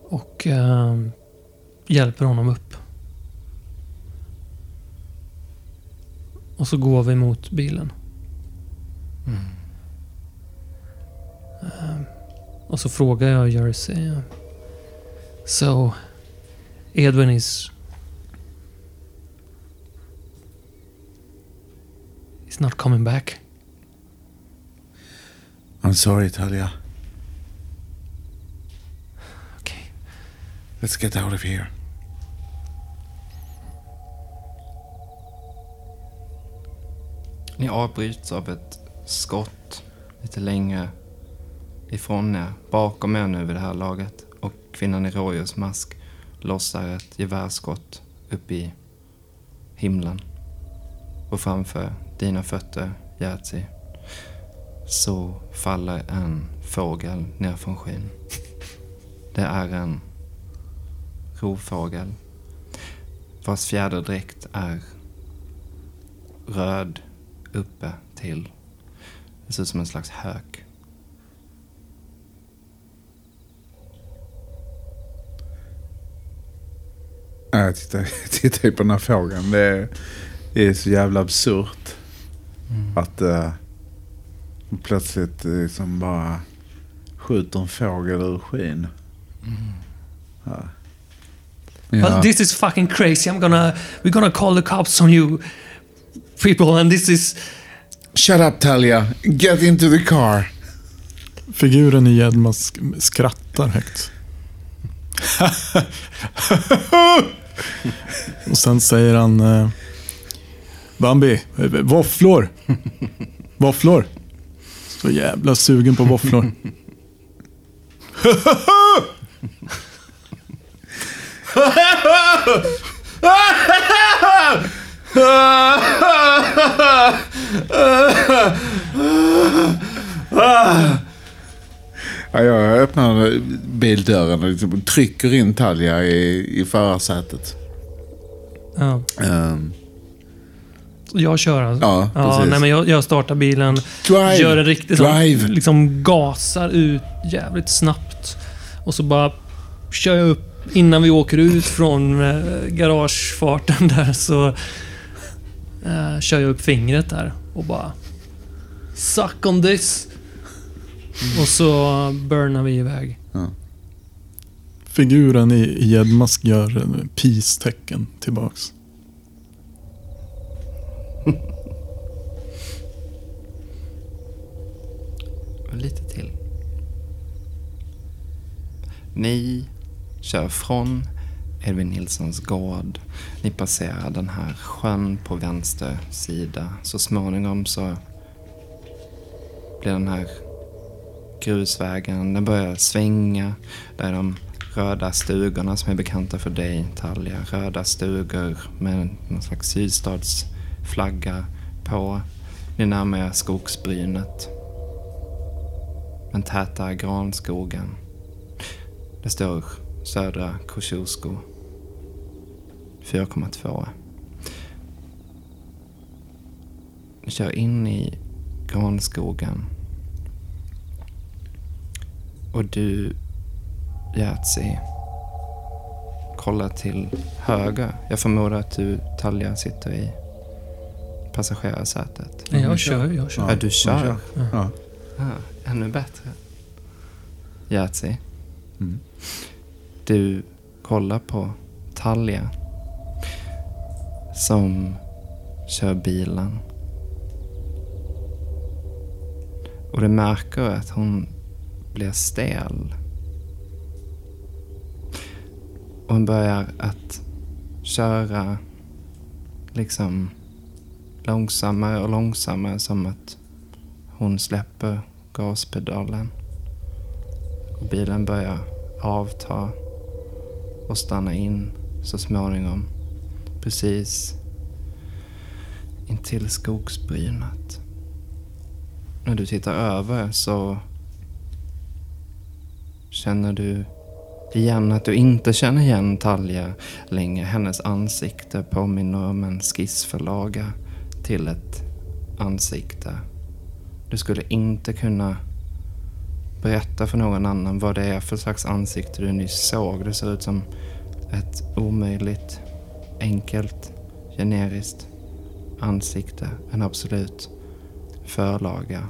[SPEAKER 3] Och eh, hjälper honom upp. Och så går vi mot bilen.
[SPEAKER 2] Mm.
[SPEAKER 3] Eh, och så frågar jag Jersey. So, Edwin is... Not coming back.
[SPEAKER 1] I'm sorry, Talia.
[SPEAKER 3] Okay.
[SPEAKER 1] Let's get out of here.
[SPEAKER 2] Ni avbryts av ett skott lite längre ifrån er, bakom er nu vid det här laget. Och kvinnan i rådjursmask lossar ett gevärsskott upp i himlen. Och framför dina fötter, Jerzy, så faller en fågel ner från skyn. Det är en rovfågel vars fjäderdräkt är röd uppe till. Det ser ut som en slags hök.
[SPEAKER 1] Äh, jag tittar, jag tittar ju på den här fågeln. Det är, det är så jävla absurt. Att uh, plötsligt liksom bara skjuter en fågel ur skyn. Ja.
[SPEAKER 3] Well,
[SPEAKER 1] Ja.
[SPEAKER 3] this is fucking crazy. I'm gonna... We're gonna call the cops on you people and this is...
[SPEAKER 1] Shut up Talia, get into the car.
[SPEAKER 5] Figuren i Gedmask skrattar högt. Och sen säger han... Eh, Bambi, våfflor. Våfflor. Så jävla sugen på våfflor.
[SPEAKER 1] Ja, jag öppnar bildörren och liksom trycker in Talia i, i förarsätet.
[SPEAKER 3] Ja.
[SPEAKER 1] Ehm,
[SPEAKER 3] Jag kör alltså.
[SPEAKER 1] Ja,
[SPEAKER 3] ja nej, men jag, jag startar bilen,
[SPEAKER 1] drive!
[SPEAKER 3] gör en riktig sån,
[SPEAKER 1] drive!
[SPEAKER 3] liksom gasar ut jävligt snabbt. Och så bara kör jag upp innan vi åker ut från eh, garagefarten där så eh, kör jag upp fingret där och bara Suck on this! Och så burnar vi iväg.
[SPEAKER 5] Figuren i Gedmask gör eh, peace-tecken tillbaks.
[SPEAKER 2] Lite till. Ni kör från Edvin Nilssons gård. Ni passerar den här sjön på vänster sida. Så småningom så blir den här grusvägen, den börjar svänga. Där är de röda stugorna som är bekanta för dig, Talja. Röda stugor med någon slags sydstadsflagga på. Ni närmar er skogsbrynet. Den täta granskogen. Det står södra Kosciuszko. 4,2. Ni kör in i granskogen. Och du, Jerzy, kollar till höger. Jag förmodar att du, Talja, sitter i passagerarsätet.
[SPEAKER 3] Nej, jag kör, jag kör.
[SPEAKER 2] Ja, du kör.
[SPEAKER 1] Ja.
[SPEAKER 2] Ah, ännu bättre. Jerzy.
[SPEAKER 1] Mm.
[SPEAKER 2] Du kollar på Talja. Som kör bilen. Och du märker att hon blir stel. Och hon börjar att köra liksom långsammare och långsammare som att hon släpper gaspedalen. Och bilen börjar avta och stanna in så småningom. Precis intill skogsbrynet. När du tittar över så känner du igen att du inte känner igen Talja längre. Hennes ansikte påminner om en skissförlaga till ett ansikte. Du skulle inte kunna berätta för någon annan vad det är för slags ansikte du nyss såg. Det ser ut som ett omöjligt, enkelt, generiskt ansikte. En absolut förlaga.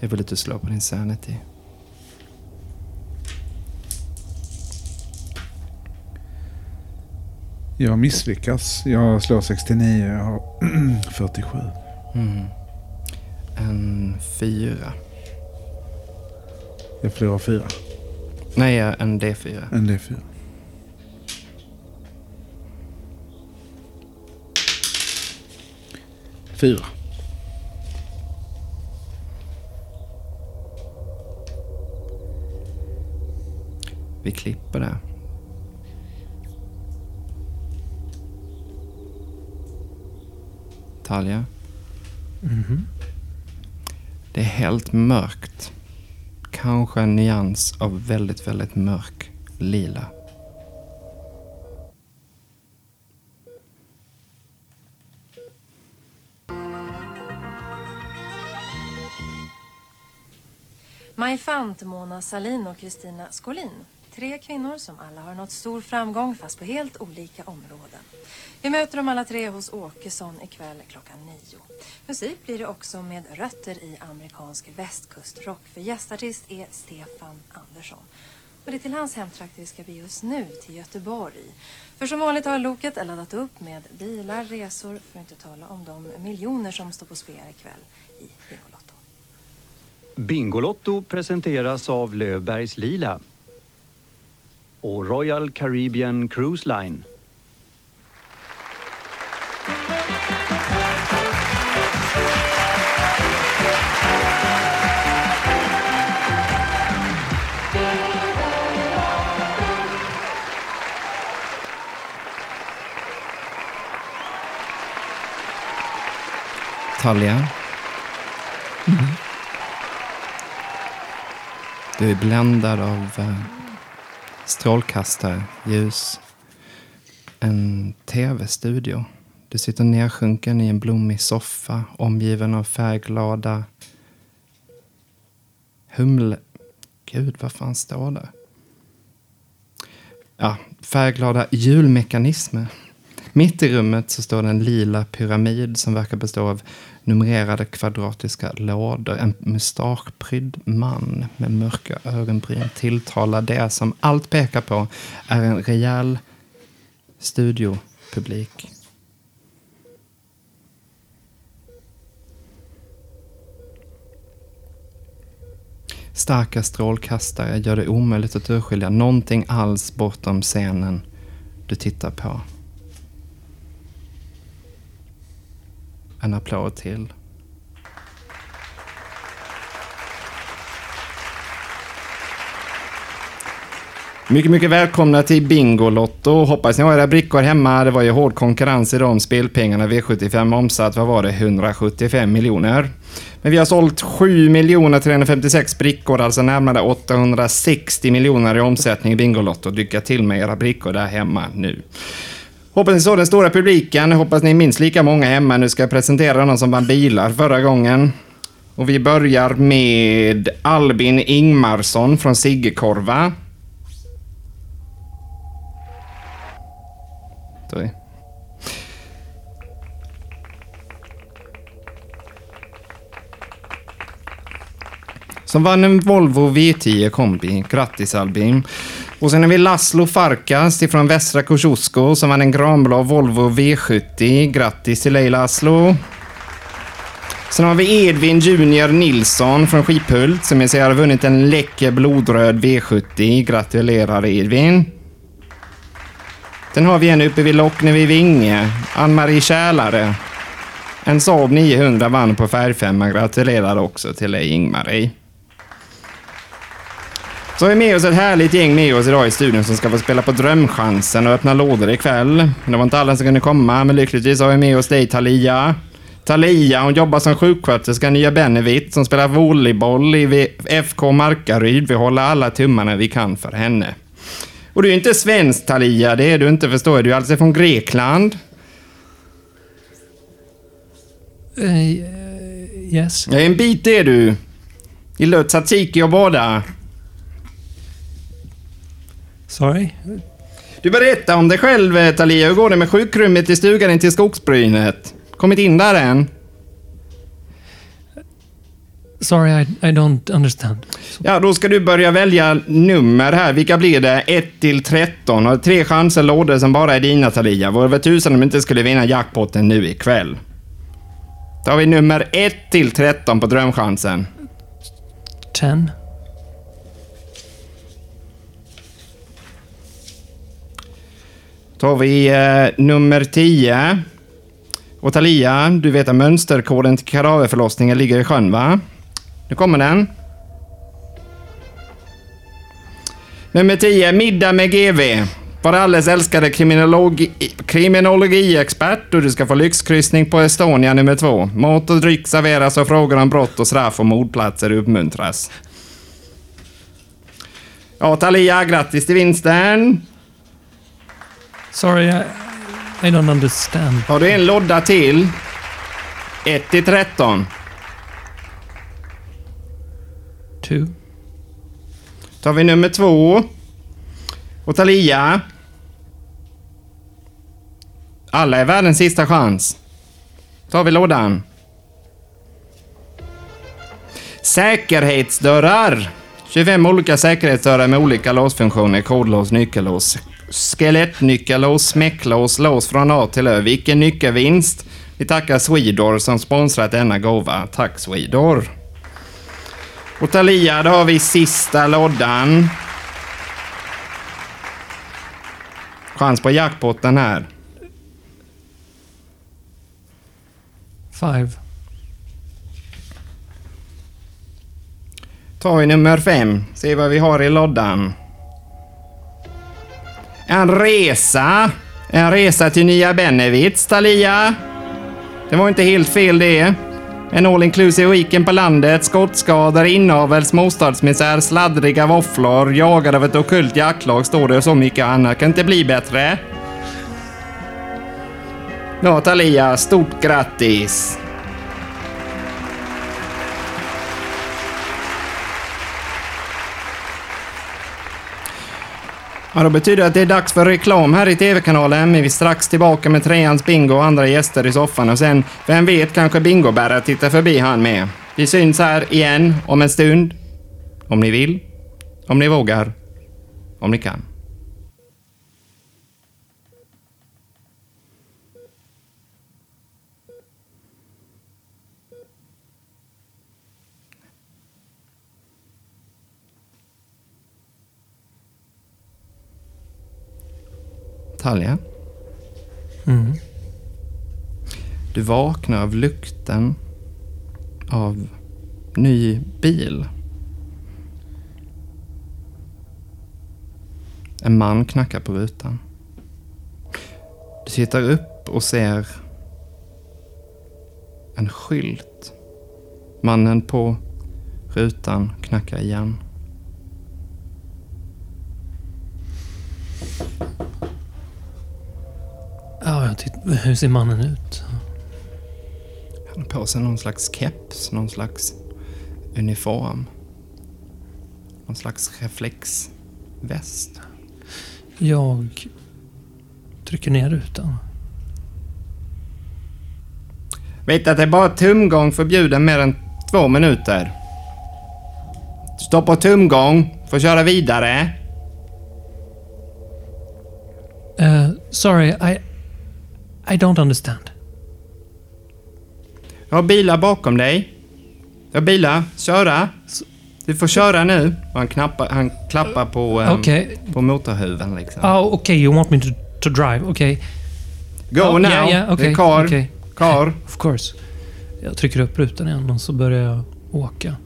[SPEAKER 2] Jag vill att du slår på din sanity.
[SPEAKER 1] Jag misslyckas. Jag slår 69 jag har 47.
[SPEAKER 2] Mm. En fyra.
[SPEAKER 1] Jag förlorar fyra.
[SPEAKER 2] Nej, en D4.
[SPEAKER 1] En D4. Fyra.
[SPEAKER 2] Vi klipper det. Talja? Det är helt mörkt. Kanske en nyans av väldigt, väldigt mörk lila.
[SPEAKER 6] Maj Fant, Mona Salin och Kristina Skolin. Tre kvinnor som alla har nått stor framgång fast på helt olika områden. Vi möter dem alla tre hos Åkesson ikväll klockan nio. Musik blir det också med rötter i amerikansk västkustrock för gästartist är Stefan Andersson. Och det är till hans hemtrakter vi ska bege oss nu, till Göteborg. För som vanligt har Loket laddat upp med bilar, resor, för att inte tala om de miljoner som står på spel ikväll i Bingolotto.
[SPEAKER 7] Bingolotto presenteras av Löfbergs Lila och Royal Caribbean Cruise Line.
[SPEAKER 2] Talja? Du är bländad av eh, strålkastare, ljus. En tv-studio. Du sitter nedsjunken i en blommig soffa omgiven av färgglada humle... Gud, vad fan står det? Ja, färgglada julmekanismer. Mitt i rummet så står det en lila pyramid som verkar bestå av numrerade kvadratiska lådor. En mustaschprydd man med mörka ögonbryn tilltalar det som allt pekar på är en rejäl studiopublik. Starka strålkastare gör det omöjligt att urskilja någonting alls bortom scenen du tittar på. En applåd till. Mycket, mycket välkomna till Bingolotto. Hoppas ni har era brickor hemma. Det var ju hård konkurrens idag om spelpengarna. V75 omsatt, vad var det, 175 miljoner. Men vi har sålt 7 miljoner 356 brickor, alltså närmare 860 miljoner i omsättning i Bingolotto. Lycka till med era brickor där hemma nu. Hoppas ni såg den stora publiken. Hoppas ni är minst lika många hemma. Nu ska jag presentera någon som vann bilar förra gången. Och vi börjar med Albin Ingmarsson från Siggekorva. Som vann en Volvo V10 kombi. Grattis Albin. Och sen har vi Laszlo Farkas från Västra Kosciusko som vann en granblå Volvo V70. Grattis till dig Laszlo. Sen har vi Edvin Junior Nilsson från Skiphult som jag ser har vunnit en läcker blodröd V70. Gratulerar Edvin. Sen har vi en uppe vid Lockne vid Vinge. Ann-Marie Kälare. En Saab 900 vann på färgfemma. Gratulerar också till dig Ingmarie. Så har vi med oss ett härligt gäng med oss idag i studion som ska få spela på Drömchansen och öppna lådor ikväll. Det var inte alla som kunde komma, men lyckligtvis har vi med oss dig Talia. Talia, hon jobbar som sjuksköterska i Nya Bennevitt som spelar volleyboll i FK Markaryd. Vi håller alla tummarna vi kan för henne. Och du är inte svensk Talia, det är du inte förstår jag. Du är alltså från Grekland.
[SPEAKER 3] Eh, yes.
[SPEAKER 2] Ja, en bit är du. Gillar tzatziki och båda.
[SPEAKER 3] Sorry?
[SPEAKER 2] Du berättar om dig själv, eh, Thalia. Hur går det med sjukrummet i stugan intill skogsbrynet? Kommit in där än?
[SPEAKER 3] Sorry, I, I don't understand.
[SPEAKER 2] Ja, då ska du börja välja nummer här. Vilka blir det? 1 till 13. Har tre chanser lådor som bara är dina, Thalia. Vore väl tusan om du inte skulle vinna jackpotten nu ikväll. Då har vi nummer 1 till 13 på drömchansen. 10. tar vi eh, nummer 10. Och Talia, du vet att mönsterkoden till Karaveförlossningen ligger i sjön, va? Nu kommer den. Nummer 10, middag med GV. Var alldeles älskade kriminologi, kriminologiexpert och du ska få lyxkryssning på Estonia nummer två. Mat och dryck serveras och frågor om brott och straff och mordplatser uppmuntras. Ja, Talia, grattis till vinsten.
[SPEAKER 3] Sorry, I, I don't understand.
[SPEAKER 2] Har du en lodda till? 1 till 13.
[SPEAKER 3] Two.
[SPEAKER 2] tar vi nummer två. Och Thalia. Alla är världens sista chans. tar vi lådan. Säkerhetsdörrar. 25 olika säkerhetsdörrar med olika låsfunktioner. Kodlås, nyckellås, skelettnyckellås, smäcklås, lås från A till Ö. Vilken nyckelvinst! Vi tackar Swedor som sponsrat denna gåva. Tack Swedor! Och Thalia, då har vi sista loddan. Chans på jackpotten här.
[SPEAKER 3] Five.
[SPEAKER 2] tar vi nummer fem. Se vad vi har i loddan. En resa. En resa till Nya Bennevitz, Thalia. Det var inte helt fel det. En all inclusive weekend på landet, skottskador, inavel, småstadsmisär, sladdriga våfflor, jagad av ett ockult jaktlag står det och så mycket annat. Kan inte bli bättre. Ja, Thalia, stort grattis! Ja, då betyder det att det är dags för reklam här i TV-kanalen, vi är strax tillbaka med treans bingo och andra gäster i soffan och sen, vem vet, kanske bingobärare tittar förbi han med. Vi syns här igen om en stund. Om ni vill, om ni vågar, om ni kan. Talja.
[SPEAKER 3] Mm.
[SPEAKER 2] Du vaknar av lukten av ny bil. En man knackar på rutan. Du tittar upp och ser en skylt. Mannen på rutan knackar igen.
[SPEAKER 3] Ja, jag titt- hur ser mannen ut?
[SPEAKER 2] Han har på sig någon slags keps, någon slags uniform. Någon slags reflexväst.
[SPEAKER 3] Jag trycker ner rutan.
[SPEAKER 2] Vet att det är bara tumgång förbjuden mer än två minuter. Stå på tumgång, får köra vidare.
[SPEAKER 3] Uh, sorry, I... I don't understand.
[SPEAKER 2] Jag har bilar bakom dig. Jag har bilar, köra. Du får köra nu. Och han, knappar, han klappar på, um,
[SPEAKER 3] Okej.
[SPEAKER 2] på motorhuven liksom.
[SPEAKER 3] Oh, okay, you want me to, to drive? Okay.
[SPEAKER 2] Go
[SPEAKER 3] Oh,
[SPEAKER 2] now!
[SPEAKER 3] yeah, yeah,
[SPEAKER 2] Det
[SPEAKER 3] okay,
[SPEAKER 2] är kar.
[SPEAKER 3] okay.
[SPEAKER 2] Kar.
[SPEAKER 3] Of course. Jag trycker upp rutan igen och så börjar jag åka.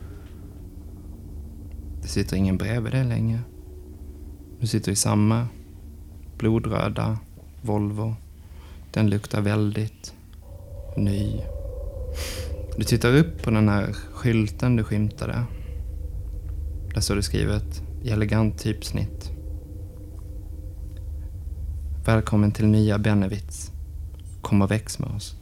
[SPEAKER 2] Det sitter ingen bredvid dig längre. Du sitter i samma blodröda Volvo. Den luktar väldigt ny. Du tittar upp på den här skylten du skymtade. Där står det skrivet i elegant typsnitt. Välkommen till nya Bennevitz. Kom och väx med oss.